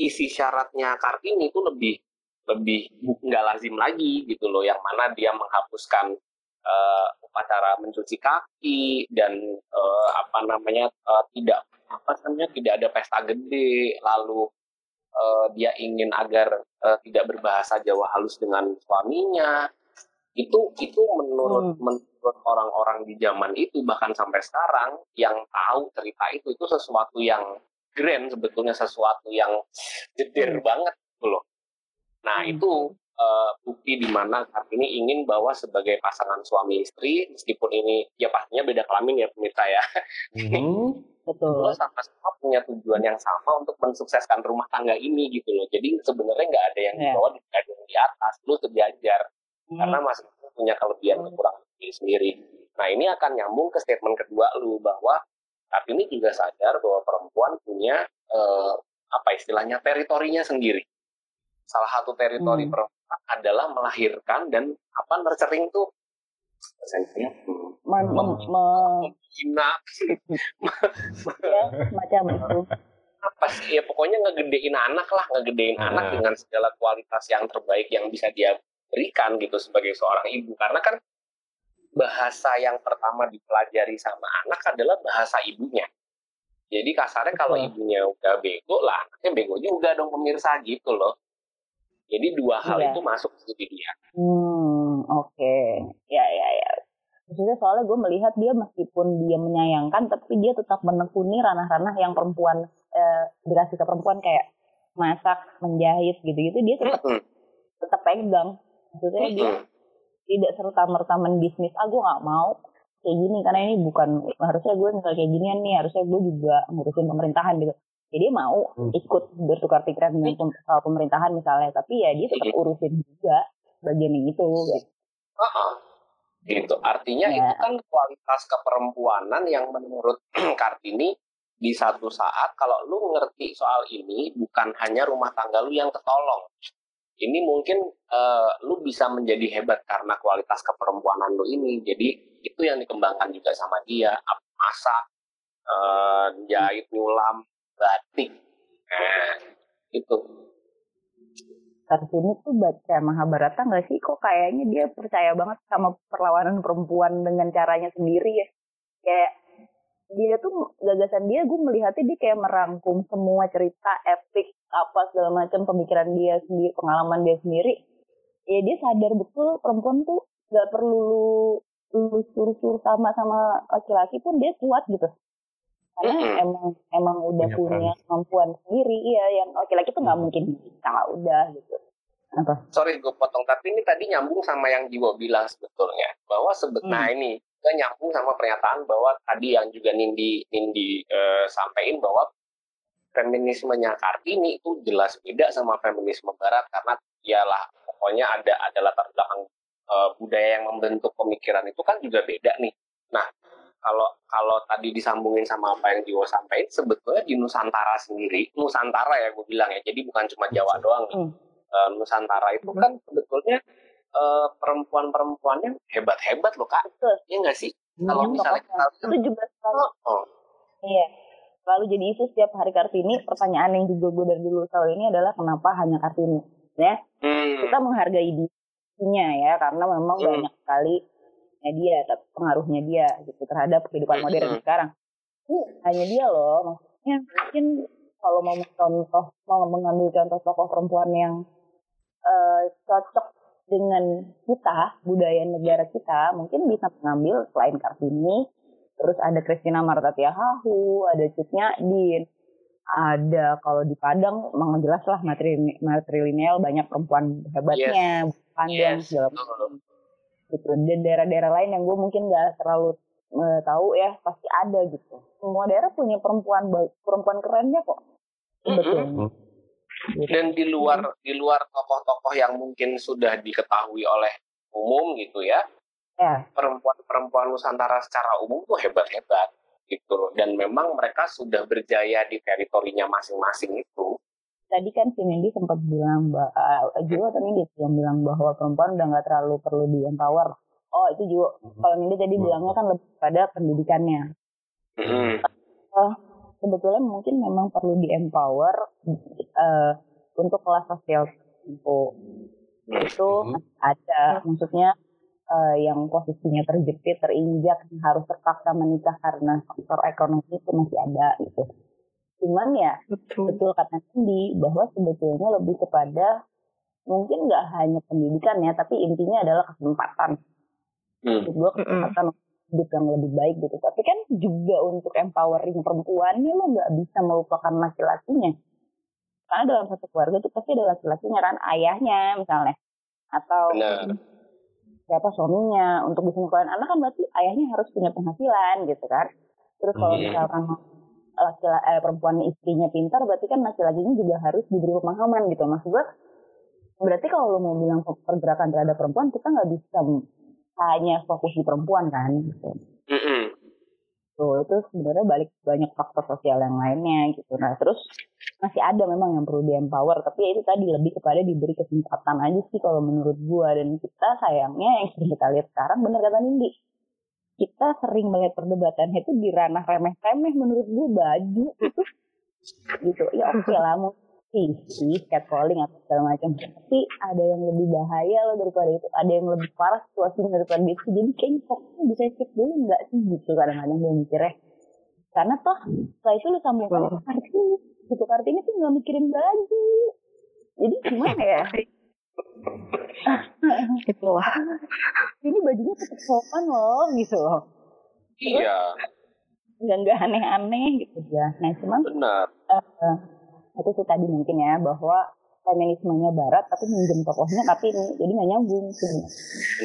isi syaratnya Kartini itu lebih lebih nggak lazim lagi gitu loh, yang mana dia menghapuskan uh, upacara mencuci kaki dan uh, apa namanya uh, tidak apa namanya tidak ada pesta gede, lalu uh, dia ingin agar uh, tidak berbahasa Jawa halus dengan suaminya itu itu menurut hmm. menurut orang-orang di zaman itu bahkan sampai sekarang yang tahu cerita itu itu sesuatu yang grand sebetulnya sesuatu yang jeder hmm. banget gitu loh. Nah hmm. itu uh, bukti di mana ini ingin bahwa sebagai pasangan suami istri meskipun ini ya pastinya beda kelamin ya pemirsa ya. Hmm. Betul. sama-sama punya tujuan yang sama untuk mensukseskan rumah tangga ini gitu loh. Jadi sebenarnya nggak ada yang di iya. bawah, nggak ada yang di atas. Lu sejajar hmm. karena masing punya kelebihan hmm. kekurangan diri sendiri. Nah ini akan nyambung ke statement kedua lu bahwa saat ini juga sadar bahwa perempuan punya eh, apa istilahnya teritorinya sendiri. Salah satu teritori hmm. perempuan adalah melahirkan dan apa nurturing tuh mem, mem, menghina ya macam itu apa sih ya pokoknya ngegedein anak lah ngegedein hmm. anak dengan segala kualitas yang terbaik yang bisa dia berikan gitu sebagai seorang ibu karena kan bahasa yang pertama dipelajari sama anak adalah bahasa ibunya. Jadi kasarnya kalau ibunya udah bego lah, anaknya bego juga dong pemirsa gitu loh. Jadi dua hal iya. itu masuk di dia. Hmm, oke. Okay. Ya, ya, ya. Maksudnya soalnya gue melihat dia meskipun dia menyayangkan, tapi dia tetap menekuni ranah-ranah yang perempuan, eh, dikasih ke perempuan kayak masak, menjahit gitu-gitu, dia tetap, mm -hmm. tetap pegang maksudnya dia tidak serta merta bisnis ah gue nggak mau kayak gini karena ini bukan harusnya gue misalnya kayak ginian nih harusnya gue juga ngurusin pemerintahan gitu jadi dia mau hmm. ikut bertukar pikiran dengan pemerintahan misalnya tapi ya dia tetap urusin juga bagian itu gitu. Uh -uh. gitu artinya ya. itu kan kualitas keperempuanan yang menurut Kartini di satu saat kalau lu ngerti soal ini bukan hanya rumah tangga lu yang ketolong ini mungkin uh, lu bisa menjadi hebat karena kualitas keperempuanan lu ini. Jadi itu yang dikembangkan juga sama dia, masak, uh, jahit, nyulam, batik. Nah, itu. Kartini tuh baca Mahabharata nggak sih? Kok kayaknya dia percaya banget sama perlawanan perempuan dengan caranya sendiri ya? Kayak dia tuh gagasan dia gue melihatnya dia kayak merangkum semua cerita epic apa segala macam pemikiran dia sendiri pengalaman dia sendiri ya dia sadar betul perempuan tuh gak perlu lu suruh-suruh sama sama laki-laki pun dia kuat gitu karena Mm-mm. emang emang udah Punya punya, peran. kemampuan sendiri iya yang laki-laki tuh nggak Hmm. mungkin bisa udah gitu apa sorry gue potong tapi ini tadi nyambung sama yang Jiwo bilang sebetulnya bahwa sebet Hmm. nah ini juga nyambung sama pernyataan bahwa tadi yang juga Nindi Nindi eh, sampaikan bahwa feminismenya Kartini itu jelas beda sama feminisme Barat karena ialah pokoknya ada ada latar belakang eh, budaya yang membentuk pemikiran itu kan juga beda nih. Nah kalau kalau tadi disambungin sama apa yang Jiwo sampaikan sebetulnya di Nusantara sendiri Nusantara ya gue bilang ya jadi bukan cuma Jawa doang nih. Hmm. Eh, Nusantara itu kan sebetulnya eh, perempuan-perempuannya hebat-hebat loh kak, Betul. ya nggak sih? Kalau Hmm, misalnya kita itu juga selalu oh, iya. Selalu jadi isu setiap hari kartini. Pertanyaan yang juga gue dari dulu tahu ini adalah kenapa hanya kartini? Ya. Hmm, kita menghargai dirinya ya karena memang Hmm. banyak sekali media tapi pengaruhnya dia gitu terhadap kehidupan Hmm. modern sekarang ini hanya dia loh maksudnya mungkin kalau mau contoh mau mengambil contoh tokoh perempuan yang eh, cocok dengan kita budaya negara kita mungkin bisa mengambil selain kartini terus ada Christina Marta Tiahahu ada Cut Nyadin ada kalau di Padang memang jelas lah matrilineal banyak perempuan hebatnya Yes, segala betul. macam gitu. Dan daerah-daerah lain yang gue mungkin nggak terlalu eh, tahu ya pasti ada gitu. Semua daerah punya perempuan perempuan kerennya kok. Mm-mm. sebetulnya Gitu. dan di luar di luar tokoh-tokoh yang mungkin sudah diketahui oleh umum gitu ya ya. perempuan-perempuan Nusantara secara umum tuh hebat-hebat gitu. Loh. dan memang mereka sudah berjaya di teritorinya masing-masing itu tadi kan si Nindi sempat bilang uh, Jiwo atau Nindi yang bilang bahwa perempuan udah nggak terlalu perlu di empower oh itu Jiwo kalau Nindi tadi Hmm. bilangnya kan lebih pada pendidikannya Mm-mm. sebetulnya mungkin memang perlu di empower eh, untuk kelas sosial tertentu itu Mhm. ada maksudnya eh, yang posisinya terjepit terinjak harus terpaksa menikah karena faktor ekonomi itu masih ada gitu cuman ya Betul. betul kata Cindy bahwa sebetulnya lebih kepada mungkin nggak hanya pendidikan ya tapi intinya adalah kesempatan Hmm. Maksud gue kesempatan hidup yang lebih baik gitu tapi kan juga untuk empowering perempuan ini lo nggak bisa melupakan laki-lakinya karena dalam satu keluarga tuh pasti ada laki-lakinya kan ayahnya misalnya atau Benar. siapa suaminya untuk bisa nyekolahin anak kan berarti ayahnya harus punya penghasilan gitu kan terus kalau Hmm. Laki eh, perempuan istrinya pintar berarti kan laki-lakinya juga harus diberi pemahaman gitu maksud gue berarti kalau lo mau bilang pergerakan terhadap perempuan kita nggak bisa hanya fokus di perempuan kan gitu Mm-mm. Tuh, itu sebenarnya balik banyak faktor sosial yang lainnya gitu. Nah, terus masih ada memang yang perlu di empower, tapi ya itu tadi lebih kepada diberi kesempatan aja sih kalau menurut gua dan kita sayangnya yang sering kita lihat sekarang bener kata Nindi. Kita sering melihat perdebatan itu di ranah remeh-temeh menurut gua baju itu gitu. Ya oke lah mau sih catcalling atau segala macam. Tapi ada yang lebih bahaya loh daripada itu. Ada yang lebih parah situasinya daripada itu. Jadi kayaknya fokusnya bisa cek dulu nggak sih gitu kadang-kadang gue mikirnya. Karena toh setelah itu lu ke Kartini. Gitu Kartini tuh nggak mikirin baju. Jadi gimana ya? Itulah. Ini bajunya tetap sopan loh gitu loh. iya Nggak nggak aneh-aneh gitu ya. Nah cuman benar eh, itu sih tadi mungkin ya bahwa feminismenya barat tapi minjem tokohnya tapi ini jadi nggak nyambung sih.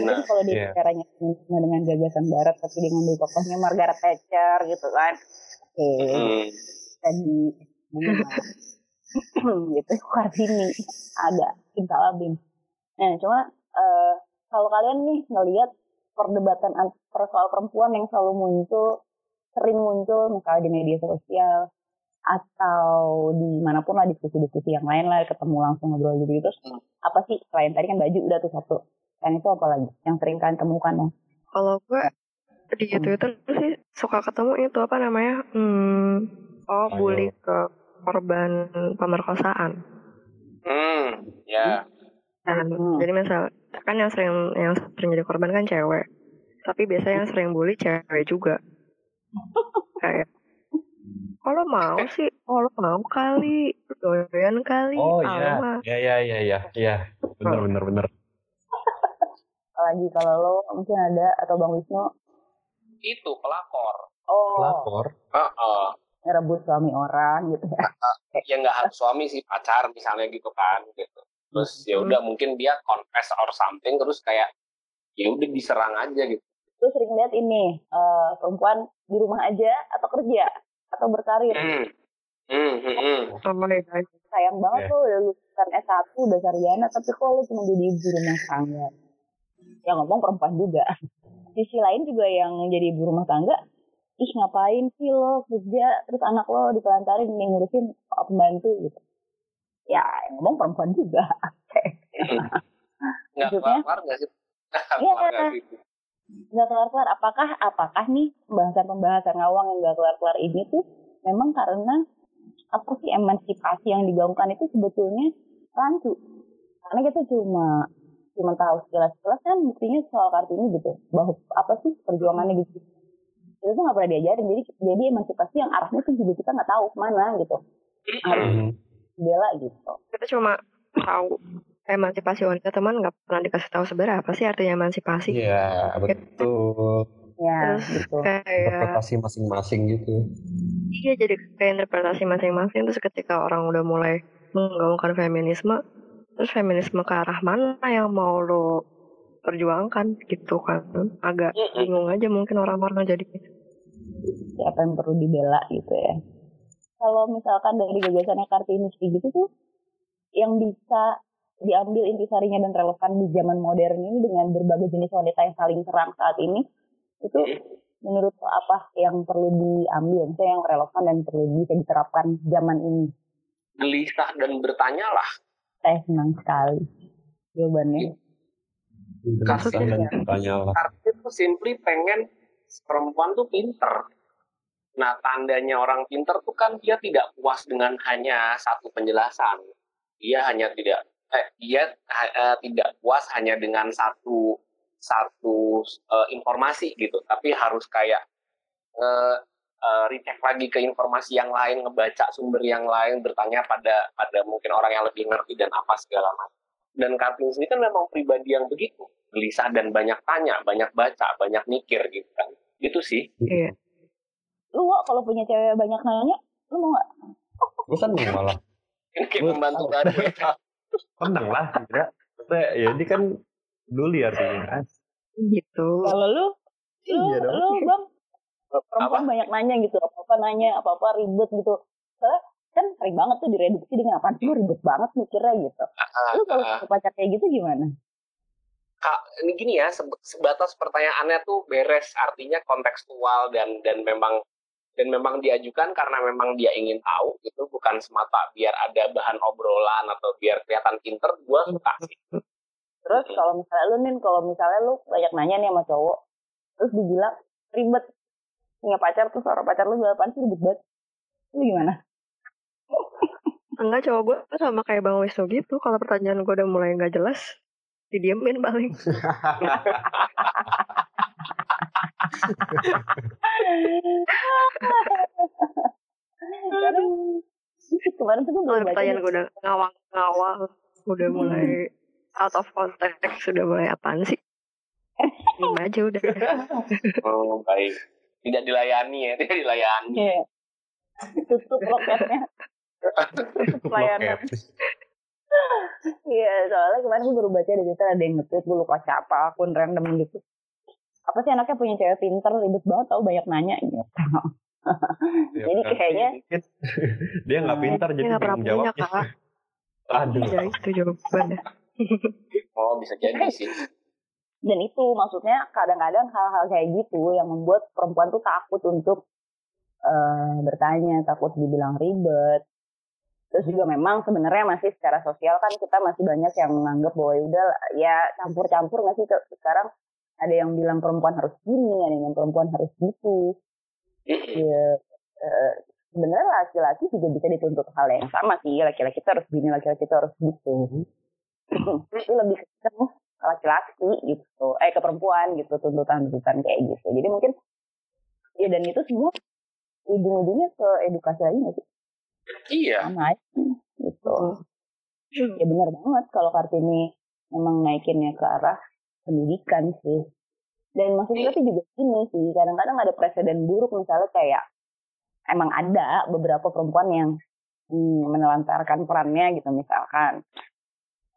Jadi kalau dia Iya. caranya feminisme dengan gagasan barat tapi dia ngambil tokohnya Margaret Thatcher gitu kan. Oke, Mm. tadi gitu Kartini ada Simsalabim. Nah cuma eh, kalau kalian nih ngelihat perdebatan an- per- soal perempuan yang selalu muncul sering muncul misalnya di media sosial atau di mana pun lah diskusi-diskusi yang lain lah ketemu langsung ngobrol gitu terus Hmm. apa sih selain tadi kan baju udah tuh satu dan itu apa lagi yang sering kalian temukan ya Kalau gue di Hmm. Twitter sih suka ketemu itu apa namanya? Hmm, oh, bully ke korban pemerkosaan. Hmm, ya Nah, Hmm. Jadi misal kan yang sering yang sering jadi korban kan cewek. Tapi biasanya yang sering bully cewek juga. Kayak kalau mau sih, kalau mau kali, doyan kali. Oh ah, iya, mah. ya ya ya ya ya, bener bener bener. apalagi kalau lo mungkin ada atau bang Wisnu itu pelakor Oh, lapor Heeh. ngerebut suami orang gitu ya. ya nggak harus suami sih pacar misalnya gitu kan gitu terus ya udah mungkin dia confess or something terus kayak ya udah diserang aja gitu Terus sering lihat ini eh, perempuan di rumah aja atau kerja atau berkarir. hmm. Hmm, hmm, hmm. Oh. Sayang banget lo udah lulusan S1 udah sarjana tapi kok lo cuma jadi ibu rumah tangga. Ya ngomong perempuan juga. Sisi lain juga yang jadi ibu rumah tangga, ih ngapain sih lo kerja terus anak lo ditelantarin nih ngurusin pembantu gitu. Ya ngomong perempuan juga. nggak Maksudnya? keluar nggak sih Iya. keluar nggak keluar-keluar. Apakah apakah nih pembahasan-pembahasan ngawang yang nggak keluar-keluar ini tuh memang karena apa sih emansipasi yang digaungkan itu sebetulnya rancu. Karena kita cuma cuma tahu sekilas-sekilas kan buktinya soal kartini gitu. Bahwa apa sih perjuangannya gitu. Itu tuh nggak pernah diajarin. Jadi jadi emansipasi yang arahnya tuh juga kita nggak tahu ke mana gitu. Harus Hmm. Bela gitu. Kita cuma tahu emansipasi wanita teman nggak pernah dikasih tahu sebenarnya apa sih artinya emansipasi. Iya, betul. Ya Terus gitu. kayak Interpretasi masing-masing gitu. iya jadi kayak interpretasi masing-masing terus ketika orang udah mulai menggaungkan feminisme terus feminisme ke arah mana yang mau lo perjuangkan gitu kan agak Mm-mm. bingung aja mungkin orang-orang jadi siapa yang perlu dibela gitu ya. Kalau misalkan dari gagasannya Kartini kayak gitu tuh, yang bisa diambil intisarinya dan relevan di zaman modern ini dengan berbagai jenis wanita yang saling serang saat ini, itu menurut lo apa yang perlu diambil, misalnya yang relevan dan perlu bisa diterapkan zaman ini? gelisah dan bertanyalah Saya senang sekali jawabannya. Bertanya lah. Kartini tuh simply pengen perempuan tuh pinter nah tandanya orang pinter tuh kan dia tidak puas dengan hanya satu penjelasan. Dia hanya tidak eh, dia eh, tidak puas hanya dengan satu satu eh, informasi gitu. Tapi harus kayak eh, eh, recheck lagi ke informasi yang lain ngebaca sumber yang lain bertanya pada pada mungkin orang yang lebih ngerti dan apa segala macam. Dan Kartini sendiri kan memang pribadi yang begitu. Gelisah dan banyak tanya banyak baca banyak mikir gitu kan. Itu sih. Iya Lu Wak, kalau punya cewek banyak nanya, lu mau gak? Gue seneng malah. ini kayak Gua membantu ya Seneng lah. Tidak. Ya ini kan dulu artinya. gitu Kalau lu, lu, Iya dong. lu bang, perempuan banyak nanya gitu, apa-apa nanya, apa-apa ribet gitu. Soalnya kan sering banget tuh direduksi dengan apa lu ribet banget mikirnya gitu. Lu kalau Ah, pacar kayak gitu gimana? Kak, ini gini ya seb- sebatas pertanyaannya tuh beres artinya kontekstual dan dan memang dan memang diajukan karena memang dia ingin tahu gitu bukan semata biar ada bahan obrolan atau biar kelihatan pinter gue suka sih Terus kalau misalnya lu nih, kalau misalnya lu banyak nanya nih sama cowok, terus dibilang ribet punya pacar terus orang pacar lu bilang apaan sih ribet banget. Lu gimana? enggak cowok gue sama kayak bang Wisnu gitu kalau pertanyaan gue udah mulai nggak jelas didiemin paling kemarin tuh gue baca pertanyaan gue udah ngawang-ngawang udah mulai out of context sudah mulai apaan sih? Diem aja udah. Oh, baik. Tidak dilayani ya tidak dilayani. Iya. tutup loketnya layanan. Iya soalnya kemarin gue baru baca di Twitter ada yang nge-tweet gue lupa siapa akun random gitu apa sih anaknya punya cewek pinter ribet banget tau banyak nanya gitu. Jadi kayaknya dia nggak pintar jadi dia nggak pernah bingung punya jawabnya. kak. Aduh. ya itu jawabannya. Oh bisa jadi sih. Dan itu maksudnya kadang-kadang hal-hal kayak gitu yang membuat perempuan tuh takut untuk eh, bertanya takut dibilang ribet. Terus juga memang sebenarnya masih secara sosial kan kita masih banyak yang menganggap bahwa ya udah ya campur-campur nggak sih sekarang ada yang bilang perempuan harus gini ada yang bilang perempuan harus gitu. Ya eh, sebenarnya laki-laki juga bisa dituntut hal yang sama sih. Laki-laki itu harus gini laki-laki itu harus gitu. Itu lebih ke laki-laki gitu. Eh ke perempuan gitu tuntutan-tuntutan kayak gitu. Jadi mungkin ya dan itu semua ujung-ujungnya ke edukasi lagi nggak sih? Iya. Sama aja gitu. Ya benar banget kalau kartini memang naikinnya ke arah pendidikan sih. Dan maksudnya tapi juga ini sih kadang-kadang ada presiden buruk misalnya kayak emang ada beberapa perempuan yang hmm, menelantarkan perannya gitu misalkan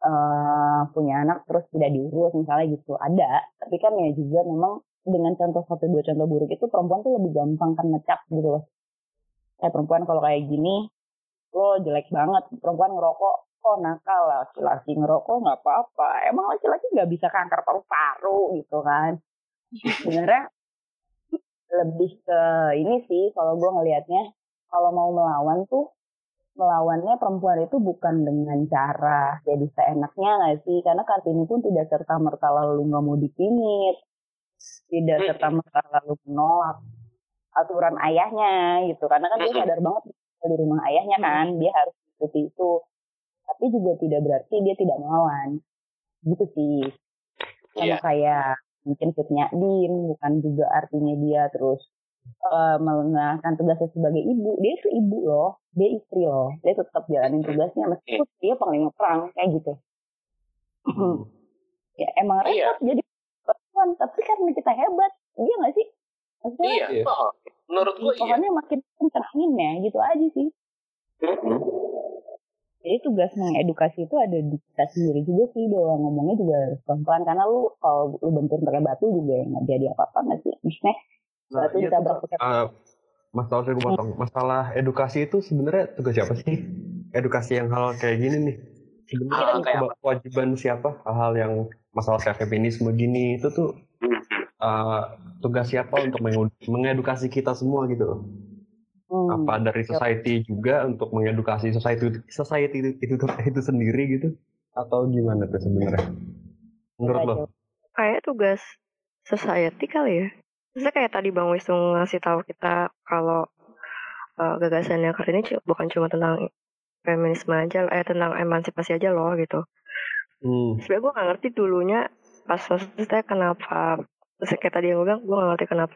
uh, punya anak terus tidak diurus misalnya gitu. Ada tapi kan ya juga memang dengan contoh satu dua contoh buruk itu perempuan tuh lebih gampang kan ngecap gitu loh. Kayak perempuan kalau kayak gini lo jelek banget perempuan ngerokok oh nakal laki-laki ngerokok nggak apa-apa. Emang laki-laki nggak bisa kanker paru-paru gitu kan. Sebenarnya lebih ke ini sih kalau gue ngelihatnya kalau mau melawan tuh melawannya perempuan itu bukan dengan cara jadi seenaknya nggak sih? Karena kartini pun tidak serta merta lalu nggak mau dipinit tidak serta merta lalu menolak aturan ayahnya gitu. Karena kan dia sadar banget di rumah ayahnya kan dia harus seperti itu tapi juga tidak berarti dia tidak melawan. Gitu sih. Sama yeah. kayak mungkin fitnya din bukan juga artinya dia terus uh, mengenalkan tugasnya sebagai ibu. Dia itu ibu loh. Dia istri loh. Dia tetap jalanin tugasnya meskipun dia paling perang kayak gitu. Hmm. ya emang iya. repot jadi perempuan tapi karena kita hebat. Dia nggak sih? Maksudnya, iya oh, menurut gue iya. makin kencang ya gitu aja sih jadi tugas mengedukasi itu ada di kita sendiri juga sih bahwa ngomongnya juga harus pelan karena lu kalau lu bentur pakai batu juga nggak jadi apa-apa nggak sih? Maksudnya nah, batu iya, ditabrak pakai uh, masalah saya potong. Masalah edukasi itu sebenarnya tugas siapa sih? Edukasi yang hal kayak gini nih. Sebenarnya ah, kewajiban siapa? Hal-hal yang masalah kayak feminisme gini itu tuh uh, tugas siapa untuk mengedukasi kita semua gitu Hmm. Apa dari society yep. juga untuk mengedukasi society society itu itu, itu sendiri gitu atau gimana tuh sebenarnya? Menurut lo? Kayak tugas society kali ya. Maksudnya kayak tadi Bang Wisnu ngasih tahu kita kalau uh, gagasannya kali ini bukan cuma tentang feminisme aja, eh tentang emansipasi aja loh gitu. Hmm. Sebenarnya gue gak ngerti dulunya pas maksudnya kenapa, kayak tadi yang gue bilang, gue gak ngerti kenapa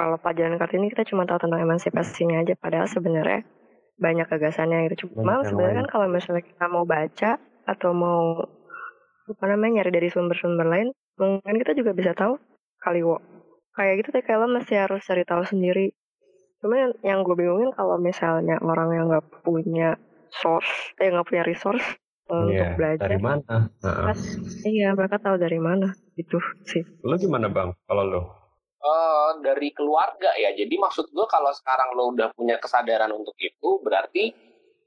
kalau pelajaran Kartini kita cuma tahu tentang emansipasinya aja. Padahal sebenarnya banyak gagasannya gitu. Cuma sebenarnya kan kalau misalnya kita mau baca atau mau apa namanya nyari dari sumber-sumber lain mungkin kita juga bisa tahu kali wo. Kayak gitu kalau masih harus cari tahu sendiri. Cuma yang, yang gue bingungin kalau misalnya orang yang nggak punya source eh nggak punya resource untuk yeah, belajar dari mana? Uh iya mereka tahu dari mana itu sih. Lo gimana bang kalau lo uh, dari keluarga ya. Jadi maksud gue kalau sekarang lo udah punya kesadaran untuk itu, berarti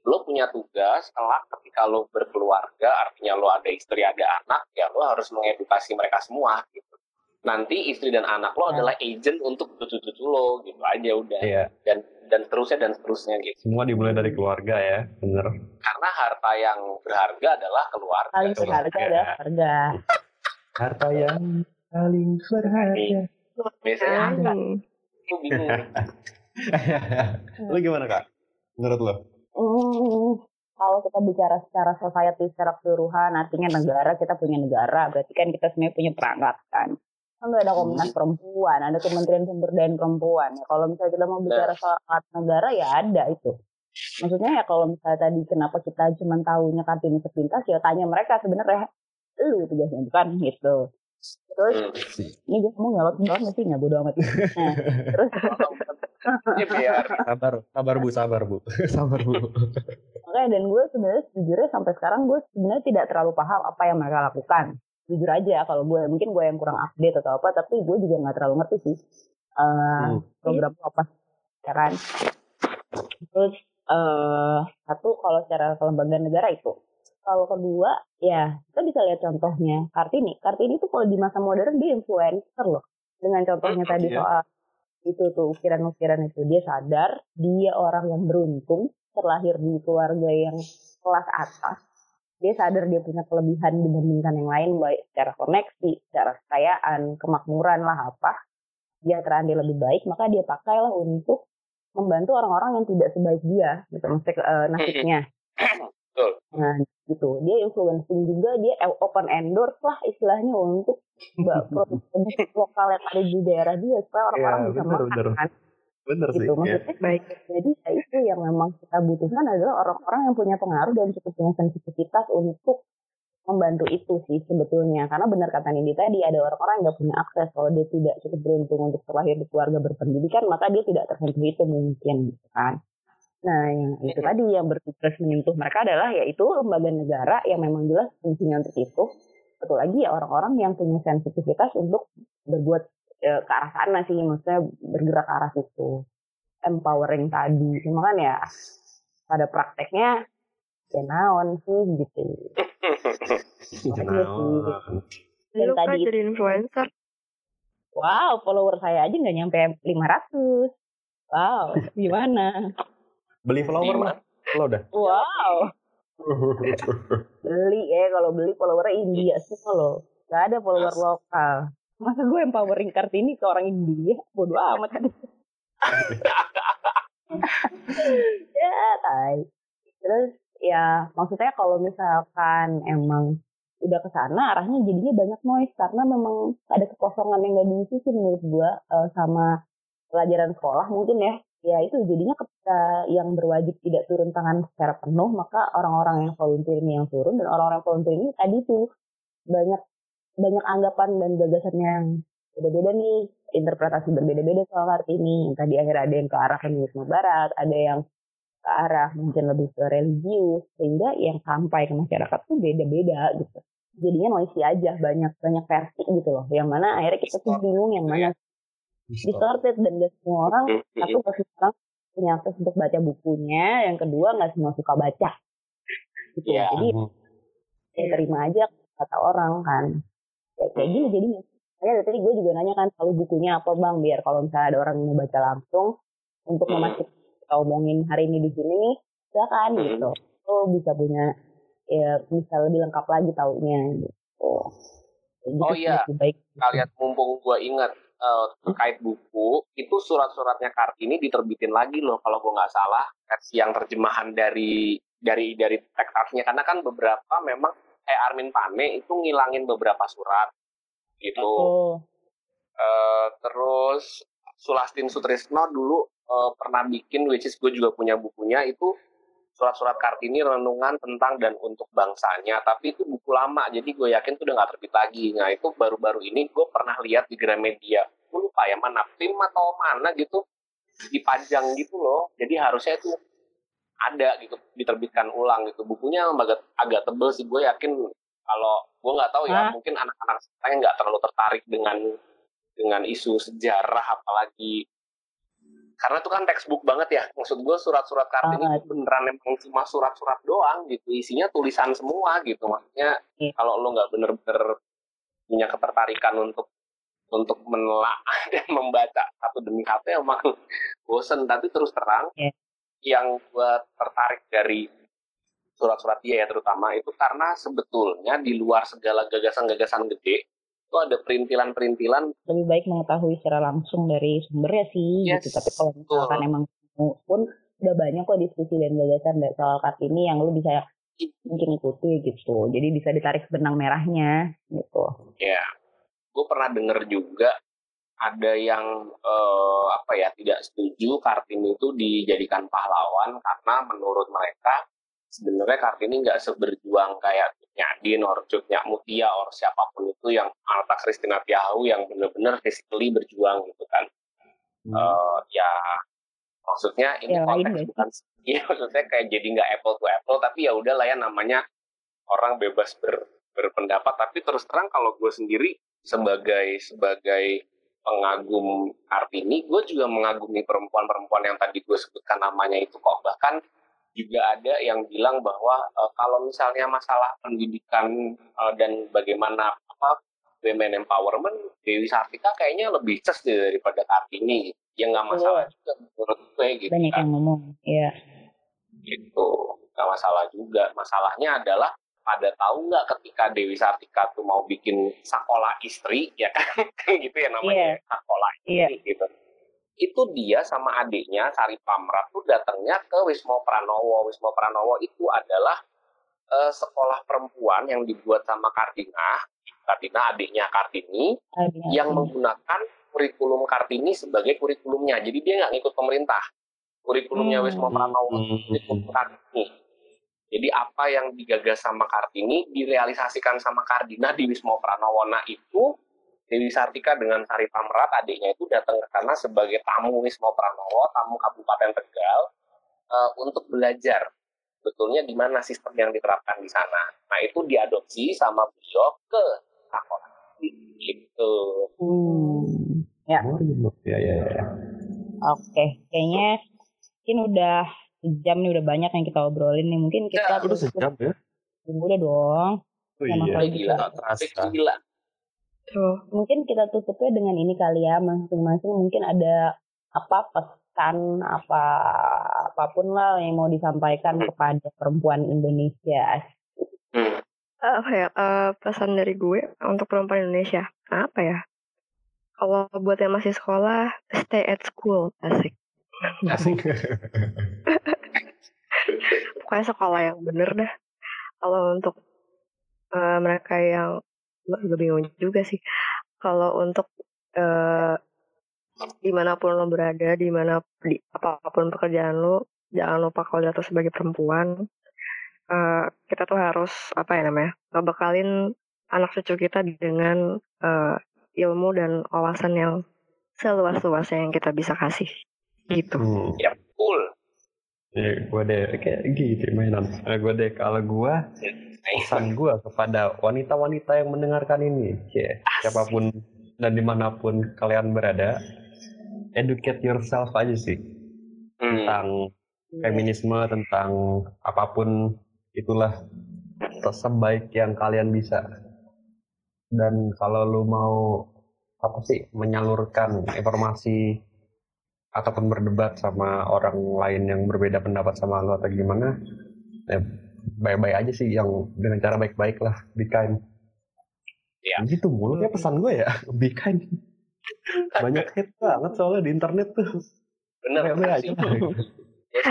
lo punya tugas kelak ketika lo berkeluarga, artinya lo ada istri, ada anak, ya lo harus mengedukasi mereka semua gitu. Nanti istri dan anak lo ya. adalah agent untuk cucu-cucu lo gitu aja udah. Ya. Dan dan seterusnya dan seterusnya gitu. Semua dimulai dari keluarga ya, bener. Karena harta yang berharga adalah keluarga. Paling berharga adalah keluarga. Harta yang paling berharga biasanya ada lu bingung. Lu gimana kak? Menurut lo hmm, kalau kita bicara secara society secara keseluruhan artinya negara kita punya negara berarti kan kita sebenarnya punya perangkat kan kan ada komnas hmm. perempuan ada kementerian sumber daya perempuan. Ya kalau misalnya kita mau bicara soal negara ya ada itu. Maksudnya ya kalau misalnya tadi kenapa kita cuma tahunya kartini sepintas ya tanya mereka sebenarnya lu tugasnya bukan gitu terus hmm. ini gue mau nyolot banget sih? Nggak bodo amat. Nah, terus sabar sabar bu sabar bu. Sabar bu. Oke dan gue sebenarnya sejujurnya sampai sekarang gue sebenarnya tidak terlalu paham apa yang mereka lakukan. Jujur aja kalau gue mungkin gue yang kurang update atau apa tapi gue juga nggak terlalu ngerti sih uh, hmm. program apa ya kan? Terus uh, satu kalau secara kelembagaan negara itu kalau kedua, ya kita bisa lihat contohnya Kartini. Kartini itu kalau di masa modern dia influencer loh. Dengan contohnya tadi iya. soal itu tuh ukiran-ukiran itu dia sadar dia orang yang beruntung terlahir di keluarga yang kelas atas dia sadar dia punya kelebihan dibandingkan yang lain baik secara koneksi, secara kekayaan, kemakmuran lah apa dia dia lebih baik maka dia pakailah untuk membantu orang-orang yang tidak sebaik dia gitu maksudnya uh, nasibnya Betul. Nah, gitu. Dia influencing juga, dia open endorse lah istilahnya untuk produk lokal yang ada di daerah dia supaya orang-orang ya, bisa bener, makan bener. kan. Bener gitu. sih. Maksudnya, ya. baik. Jadi ya itu yang memang kita butuhkan adalah orang-orang yang punya pengaruh dan cukup punya sensitivitas untuk membantu itu sih sebetulnya karena benar kata Nindi tadi ada orang-orang yang nggak punya akses kalau dia tidak cukup beruntung untuk terlahir di keluarga berpendidikan maka dia tidak tersentuh itu mungkin gitu kan nah yang itu tadi yang bertugas menyentuh mereka adalah yaitu lembaga negara yang memang jelas fungsinya untuk itu. Satu lagi ya orang-orang yang punya sensitivitas untuk berbuat e, ke arah sana sih maksudnya bergerak ke arah situ. Empowering tadi cuma kan ya pada prakteknya ya naon sih gitu. Naon. Dan Lu kan tadi jadi influencer. wow follower saya aja nggak nyampe 500 wow gimana Beli follower lah. Lo udah. wow. Beli ya kalau beli followernya India semua loh nggak ada follower lokal. Masa gue empowering kartini ke orang India? Bodoh amat ya tai. Terus ya maksudnya kalau misalkan emang udah ke sana arahnya jadinya banyak noise karena memang ada kekosongan yang gak diisi sih menurut gua eh, sama pelajaran sekolah mungkin ya ya itu jadinya ketika yang berwajib tidak turun tangan secara penuh maka orang-orang yang volunteer ini yang turun dan orang-orang volunteer ini tadi tuh banyak banyak anggapan dan gagasan yang beda-beda nih interpretasi berbeda-beda soal Kartini yang tadi akhirnya ada yang ke arah feminisme barat ada yang ke arah mungkin lebih ke religius sehingga yang sampai ke masyarakat tuh beda-beda gitu. Jadinya noisy aja banyak banyak versi gitu loh yang mana akhirnya kita tuh bingung yang mana distorted dan gak semua orang satu gak semua orang punya akses untuk baca bukunya yang kedua nggak semua suka baca. Gitu Iya. jadi ya terima aja kata orang kan. Kayak, kayak gini jadinya. Saya dari tadi gue juga nanya kan kalau bukunya apa bang? Biar kalau misalnya ada orang yang mau baca langsung untuk Hmm. memastikan kita omongin hari ini di sini nih silakan Hmm. gitu. Lo bisa punya ya bisa lebih lengkap lagi taunya gitu. Gitu Oh iya. baik. kalian mumpung gue ingat eh, terkait buku itu surat-suratnya Kartini diterbitin lagi loh kalau gue nggak salah. Versi yang terjemahan dari dari dari tekstasnya karena kan beberapa memang kayak Armin Pane itu ngilangin beberapa surat gitu. Oh. Eh, terus Sulastin Sutrisno dulu eh, pernah bikin which is gue juga punya bukunya itu surat-surat Kartini renungan tentang dan untuk bangsanya tapi itu buku lama jadi gue yakin tuh udah nggak terbit lagi. Nah itu baru-baru ini gue pernah lihat di Gramedia. Gue lupa ya mana film atau mana gitu dipajang gitu loh. Jadi harusnya itu ada gitu diterbitkan ulang gitu. Bukunya agak agak tebel sih gue yakin kalau gue nggak tahu ya Hah? mungkin anak-anak sekarang nggak terlalu tertarik dengan dengan isu sejarah apalagi karena itu kan textbook banget ya maksud gue surat-surat kartini Banget. itu beneran emang cuma surat-surat doang gitu isinya tulisan semua gitu maksudnya Iya. kalau lo nggak bener-bener punya ketertarikan untuk untuk menelaah dan membaca satu demi satu emang bosen tapi terus terang Iya. yang gue tertarik dari surat-surat dia ya terutama itu karena sebetulnya di luar segala gagasan-gagasan gede itu ada perintilan-perintilan. Lebih baik mengetahui secara langsung dari sumbernya sih Yes, gitu tapi kalau misalkan betul. emang pun udah banyak kok diskusi dan gagasan soal kartini yang lu bisa mungkin ikuti gitu. Jadi bisa ditarik benang merahnya gitu. Ya, gue pernah denger juga ada yang eh, apa ya tidak setuju Kartini itu dijadikan pahlawan karena menurut mereka sebenarnya Kartini nggak seberjuang kayak Cut Din or Cut Mutia or siapa pun itu yang Alta Kristina Tiahu yang benar-benar physically berjuang gitu kan. Eh, ya maksudnya ini Ya, konteks nggak sih? bukan iya maksudnya kayak jadi nggak apple to apple tapi ya udah lah ya namanya orang bebas ber- berpendapat tapi terus terang kalau gue sendiri sebagai sebagai pengagum Kartini gue juga mengagumi perempuan-perempuan yang tadi gue sebutkan namanya itu kok bahkan juga ada yang bilang bahwa eh, kalau misalnya masalah pendidikan eh, dan bagaimana apa women empowerment Dewi Sartika kayaknya lebih ces deh daripada Kartini. Ya nggak masalah juga menurut gue gitu banyak kan. yang ngomong ya gitu nggak masalah juga. Masalahnya adalah pada tahu nggak ketika Dewi Sartika tuh mau bikin sekolah istri ya kan? Gitu ya namanya sekolah iya. istri gitu itu dia sama adiknya Sari Pamrat tuh datangnya ke Wismo Pranowo Wismo Pranowo itu adalah eh, sekolah perempuan yang dibuat sama Kartina Kartina adiknya Kartini ada yang menggunakan kurikulum Kartini sebagai kurikulumnya. Jadi dia nggak ngikut pemerintah. Kurikulumnya Hmm. Wisma Pranowo, kurikulum Kartini. Jadi apa yang digagas sama Kartini direalisasikan sama Kardina di Wisma Pranawona itu Dewi Sartika dengan Sari Pamrat adiknya itu datang ke sana sebagai tamu Wisma Pranowo, tamu Kabupaten Tegal uh, untuk belajar betulnya gimana sistem yang diterapkan di sana. Nah itu diadopsi sama beliau ke sekolah gitu. Hmm. Ya. Oh, ya, ya, ya. Oke, kayaknya mungkin udah sejam nih udah banyak yang kita obrolin nih. Mungkin kita Ya, Udah sejam ya? udah dong. Oh iya. Gila, gila. Mungkin kita tutupnya dengan ini kali ya, masing-masing mungkin ada apa pesan apa apa pun lah yang mau disampaikan kepada perempuan Indonesia. Hmm. apa ya eh, pesan dari gue untuk perempuan Indonesia? Apa ya? Kalau buat yang masih sekolah stay at school. Asik. Asik. pokoknya sekolah yang bener dah. Kalau untuk eh, mereka yang gue juga bingung juga sih kalau untuk eh, di mana pun lo berada di mana di apa pun pekerjaan lo jangan lupa kalau jatuh sebagai perempuan eh, kita tuh harus apa ya namanya ngebekalin anak cucu kita dengan eh, ilmu dan wawasan yang seluas-luasnya yang kita bisa kasih gitu Hmm. Ya, cool. Ya, gue deh kayak gitu mainan. Eh, gue deh kalau gue pesan gue kepada wanita-wanita yang mendengarkan ini, Cie, siapa pun dan di mana pun kalian berada, educate yourself aja sih Hmm. tentang feminisme, tentang apa pun itulah sebaik yang kalian bisa. Dan kalau lu mau apa sih menyalurkan informasi ataupun berdebat sama orang lain yang berbeda pendapat sama lo atau gimana, ya baik-baik aja sih yang dengan cara baik-baik lah, be kind. Iya. Gitu mulu ya pesan gue ya, be kind. Banyak hate banget soalnya di internet tuh. Bener. Baik-baik aja.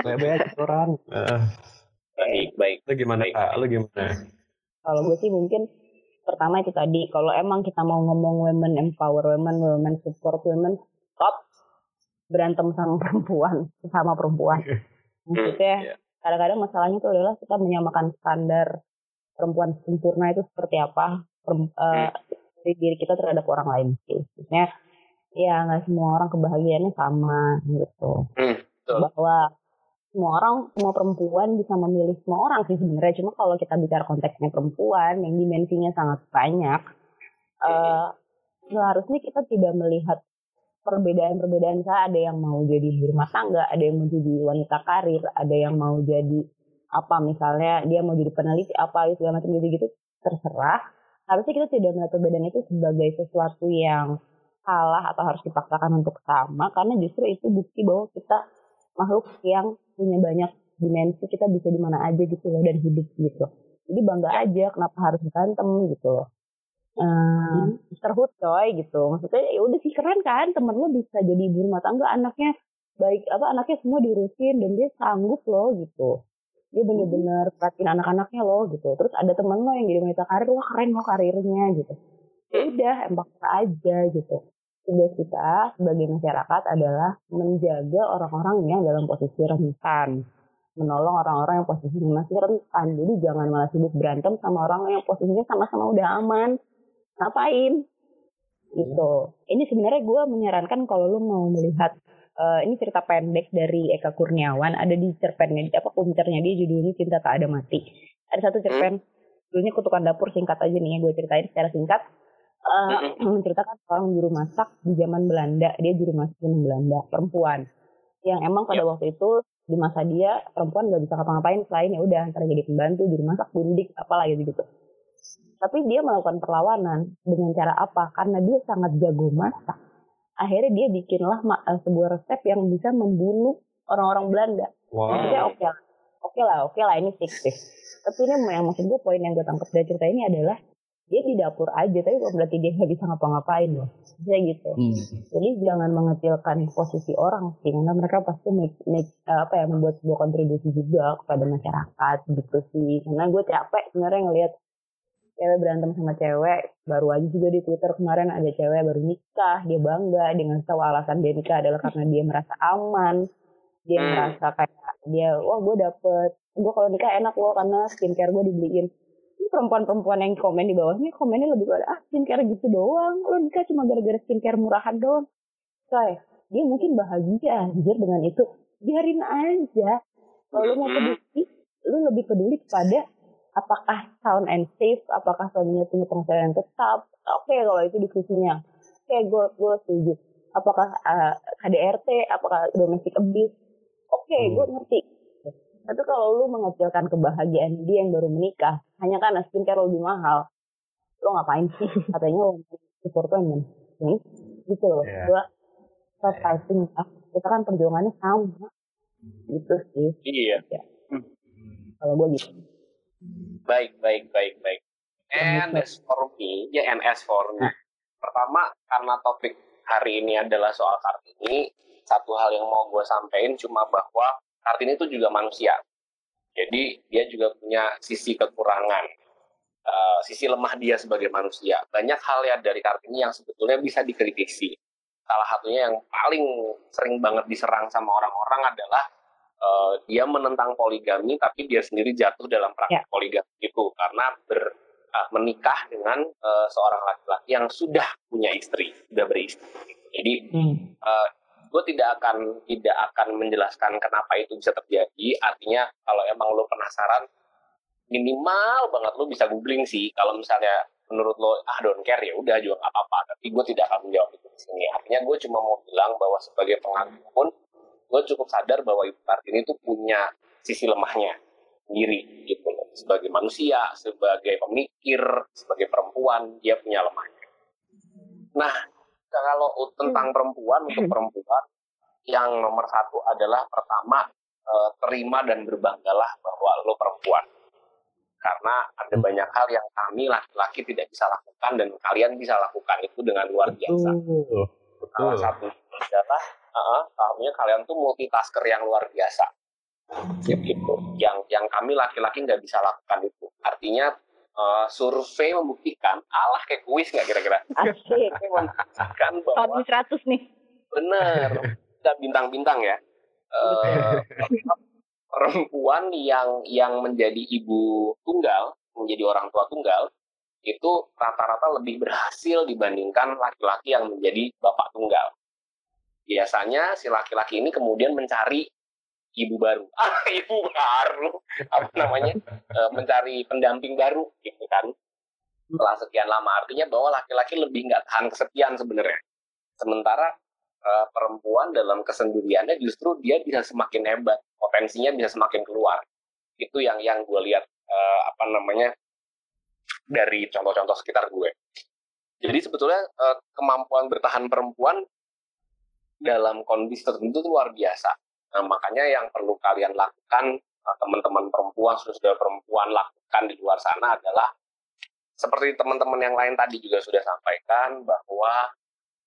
Baik-baik aja orang. Eh, Baik, baik. lu gimana Baik. Kak? Lu gimana? Kalau gue sih mungkin pertama itu tadi kalau emang kita mau ngomong women empower women, women support women, stop berantem sama perempuan, sama perempuan. Maksudnya iya. kadang-kadang masalahnya itu adalah kita menyamakan standar perempuan sempurna itu seperti apa perem- eh, dari diri kita terhadap orang lain sih. Maksudnya ya nggak semua orang kebahagiaannya sama gitu. Hmm, betul. Bahwa semua orang, semua perempuan bisa memilih semua orang sih sebenarnya. Cuma kalau kita bicara konteksnya perempuan yang dimensinya sangat banyak, eh seharusnya kita tidak melihat perbedaan-perbedaan saya ada yang mau jadi ibu rumah tangga, ada yang mau jadi wanita karir, ada yang mau jadi apa misalnya dia mau jadi peneliti apa segala macam gitu gitu terserah. Harusnya kita tidak melihat perbedaan itu sebagai sesuatu yang salah atau harus dipaksakan untuk sama karena justru itu bukti bahwa kita makhluk yang punya banyak dimensi kita bisa di mana aja gitu loh dan hidup gitu. Jadi bangga aja kenapa harus berantem gitu loh. Hmm. terhut coy gitu. Maksudnya ya udah sih keren kan? Temen lo bisa jadi ibu rumah tangga anaknya baik apa anaknya semua diurusin dan dia sanggup loh gitu. Dia bener-bener perhatiin anak-anaknya loh gitu. Terus ada temen lo yang jadi wanita karir wah keren lo karirnya gitu. Ya udah emang aja gitu. Tugas kita sebagai masyarakat adalah menjaga orang-orang yang dalam posisi rentan. Menolong orang-orang yang posisinya masih rentan. Jadi jangan malah sibuk berantem sama orang yang posisinya sama-sama udah aman ngapain? Gitu. Ini sebenarnya gue menyarankan kalau lu mau melihat eh, ini cerita pendek dari Eka Kurniawan. Ada di cerpennya apa komputernya dia judulnya Cinta Tak Ada Mati. Ada satu cerpen judulnya Kutukan Dapur singkat aja nih ya gue ceritain secara singkat. Eh, menceritakan seorang juru masak di zaman Belanda. Dia juru masak zaman Belanda perempuan. Yang emang pada waktu itu di masa dia perempuan gak bisa ngapa-ngapain selain ya udah antara jadi pembantu juru masak bundik apalah gitu gitu tapi dia melakukan perlawanan dengan cara apa? Karena dia sangat jago masak. Akhirnya dia bikinlah eh, sebuah resep yang bisa membunuh orang-orang Belanda. Maksudnya oke lah, oke lah, oke lah ini fiktif. Tapi ini yang maksud gue poin yang gue tangkap dari cerita ini adalah dia di dapur aja, tapi bukan berarti dia nggak bisa ngapa-ngapain loh. Saya gitu. Hmm. Jadi jangan mengecilkan posisi orang sih, karena mereka pasti make, make, eh, apa ya membuat sebuah kontribusi juga kepada masyarakat gitu sih. Karena gue capek sebenarnya ngelihat cewek berantem sama cewek baru aja juga di Twitter kemarin ada cewek baru nikah dia bangga dengan tahu alasan dia nikah adalah karena dia merasa aman. Dia Hmm. merasa kayak dia wah gue dapet gue kalau nikah enak loh karena skincare gue dibeliin. Ini perempuan-perempuan yang komen di bawahnya komennya lebih pada ah skincare gitu doang lo nikah cuma gara-gara skincare murahan doang. Coy dia mungkin bahagia anjir dengan itu. Biarin aja. Kalau lo mau peduli lo lebih peduli kepada apakah sound and safe apakah suaminya punya penghasilan tetap? Oke okay, kalau itu diskusinya. Oke okay, gue gue setuju. Apakah uh, KDRT apakah domestic abuse? Oke okay, hmm. gue ngerti. Tapi kalau lu mengecilkan kebahagiaan dia yang baru menikah hanya karena skincare lebih mahal lo ngapain sih? Katanya lo support women hmm? gitu loh. Yeah. gue stop fighting. Ah, kita kan perjuangannya sama. Gitu sih. Iya. Ya. hmm. kalau gue gitu baik baik baik baik and as for me ya and as for me pertama karena topik hari ini adalah soal kartini satu hal yang mau gue sampaikan cuma bahwa Kartini itu juga manusia. Jadi dia juga punya sisi kekurangan, uh, sisi lemah dia sebagai manusia. Banyak hal ya dari Kartini yang sebetulnya bisa dikritisi. Salah satunya yang paling sering banget diserang sama orang-orang adalah uh, dia menentang poligami, tapi dia sendiri jatuh dalam praktik yeah. poligami itu karena ber, uh, menikah dengan uh, seorang laki-laki yang sudah punya istri, sudah beristri. Jadi hmm. uh, gue tidak akan tidak akan menjelaskan kenapa itu bisa terjadi artinya kalau emang lo penasaran minimal banget lo bisa googling sih kalau misalnya menurut lo ah don't care ya udah juga nggak apa-apa tapi gue tidak akan menjawab itu di sini artinya gue cuma mau bilang bahwa sebagai pengaku pun gue cukup sadar bahwa ibu kartini itu punya sisi lemahnya sendiri gitu loh sebagai manusia sebagai pemikir sebagai perempuan dia punya lemahnya nah kalau tentang hmm. perempuan untuk perempuan yang nomor satu adalah pertama eh, terima dan berbanggalah bahwa lo perempuan karena ada hmm. banyak hal yang kami laki-laki tidak bisa lakukan dan kalian bisa lakukan itu dengan luar biasa. Betul. Salah satu adalah uh, kalian tuh multitasker yang luar biasa. Gitu. Yang yang kami laki-laki nggak bisa lakukan itu. Artinya uh, survei membuktikan Allah kayak kuis nggak kira-kira? Asik. membuktikan bahwa 100 nih. Bener. Kita bintang-bintang ya. Uh, perempuan yang yang menjadi ibu tunggal, menjadi orang tua tunggal, itu rata-rata lebih berhasil dibandingkan laki-laki yang menjadi bapak tunggal. Biasanya si laki-laki ini kemudian mencari ibu baru. Ah ibu baru. Apa namanya? E, mencari pendamping baru gitu kan. Setelah sekian lama artinya bahwa laki-laki lebih nggak tahan kesepian sebenarnya. Sementara e, perempuan dalam kesendiriannya justru dia bisa semakin hebat potensinya bisa semakin keluar. Itu yang yang gue lihat e, apa namanya dari contoh-contoh sekitar gue. Jadi sebetulnya kemampuan bertahan perempuan dalam kondisi tertentu itu luar biasa Nah, makanya yang perlu kalian lakukan, eh, teman-teman perempuan, sudah perempuan lakukan di luar sana adalah seperti teman-teman yang lain tadi juga sudah sampaikan bahwa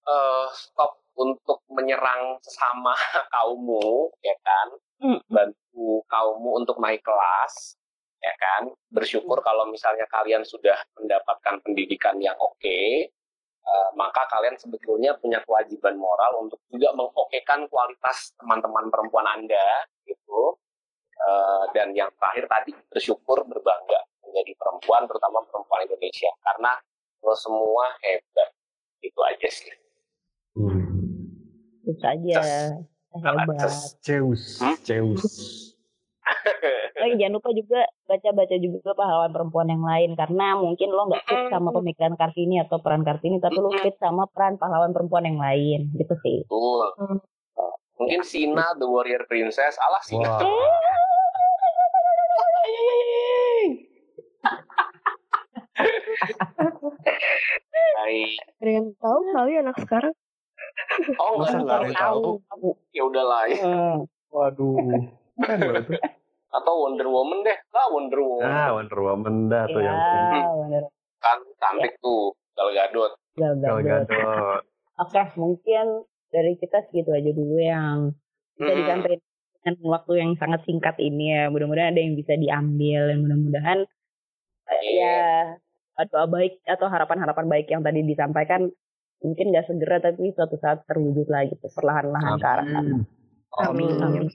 uh, stop untuk menyerang sesama kaummu, ya kan? Hmm. Bantu kaummu untuk naik kelas, ya kan? Bersyukur hmm. kalau misalnya kalian sudah mendapatkan pendidikan yang oke, okay, Eh, maka kalian sebetulnya punya kewajiban moral untuk juga mengokekan kualitas teman-teman perempuan Anda gitu. Uh, dan yang terakhir tadi bersyukur berbangga menjadi perempuan terutama perempuan Indonesia karena lo semua hebat itu aja sih. Hmm. Itu aja. Hebat. Zeus. Hmm? Zeus. Lagi jangan lupa juga baca-baca juga pahlawan perempuan yang lain karena mungkin lo nggak fit sama pemikiran Kartini atau peran Kartini tapi lo fit sama peran pahlawan perempuan yang lain gitu sih. Betul. Hmm. Mungkin Sina the warrior princess alah Sina. Wow. Baik. Ada yang tahu kali anak sekarang? Oh enggak, enggak tahu. Ya udahlah ya. Atau Wonder Woman deh. Ah, Wonder Woman. Ah, Wonder Woman dah tuh ya, yang Wonder... Kan cantik ya. tuh. Gal Gadot. Gal Gadot. Gadot. Oke, mungkin dari kita segitu aja dulu yang bisa hmm. disampaikan dengan waktu yang sangat singkat ini ya. Mudah-mudahan ada yang bisa diambil dan mudah-mudahan yeah. ya doa baik atau harapan-harapan baik yang tadi disampaikan mungkin gak segera tapi suatu saat terwujud lagi gitu perlahan-lahan ke arah sana. Amin. Amin.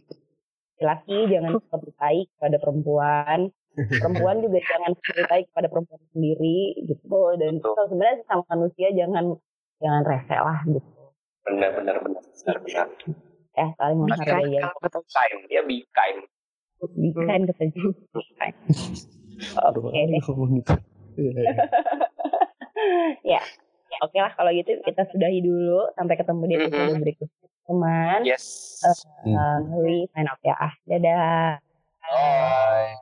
Laki jangan seperti baik kepada perempuan. Perempuan juga jangan seperti baik kepada perempuan sendiri gitu. Dan Betul. kalau sebenarnya sama manusia jangan jangan rese lah gitu. Benar benar benar benar benar. Ya saling Be menghargai kind, ya kind dia be kind kan kata Aduh, oke. ya oke lah kalau gitu kita sudahi dulu sampai ketemu di episode Mhm. berikutnya teman yes. Uh, we sign off ya. Ah dadah. Bye.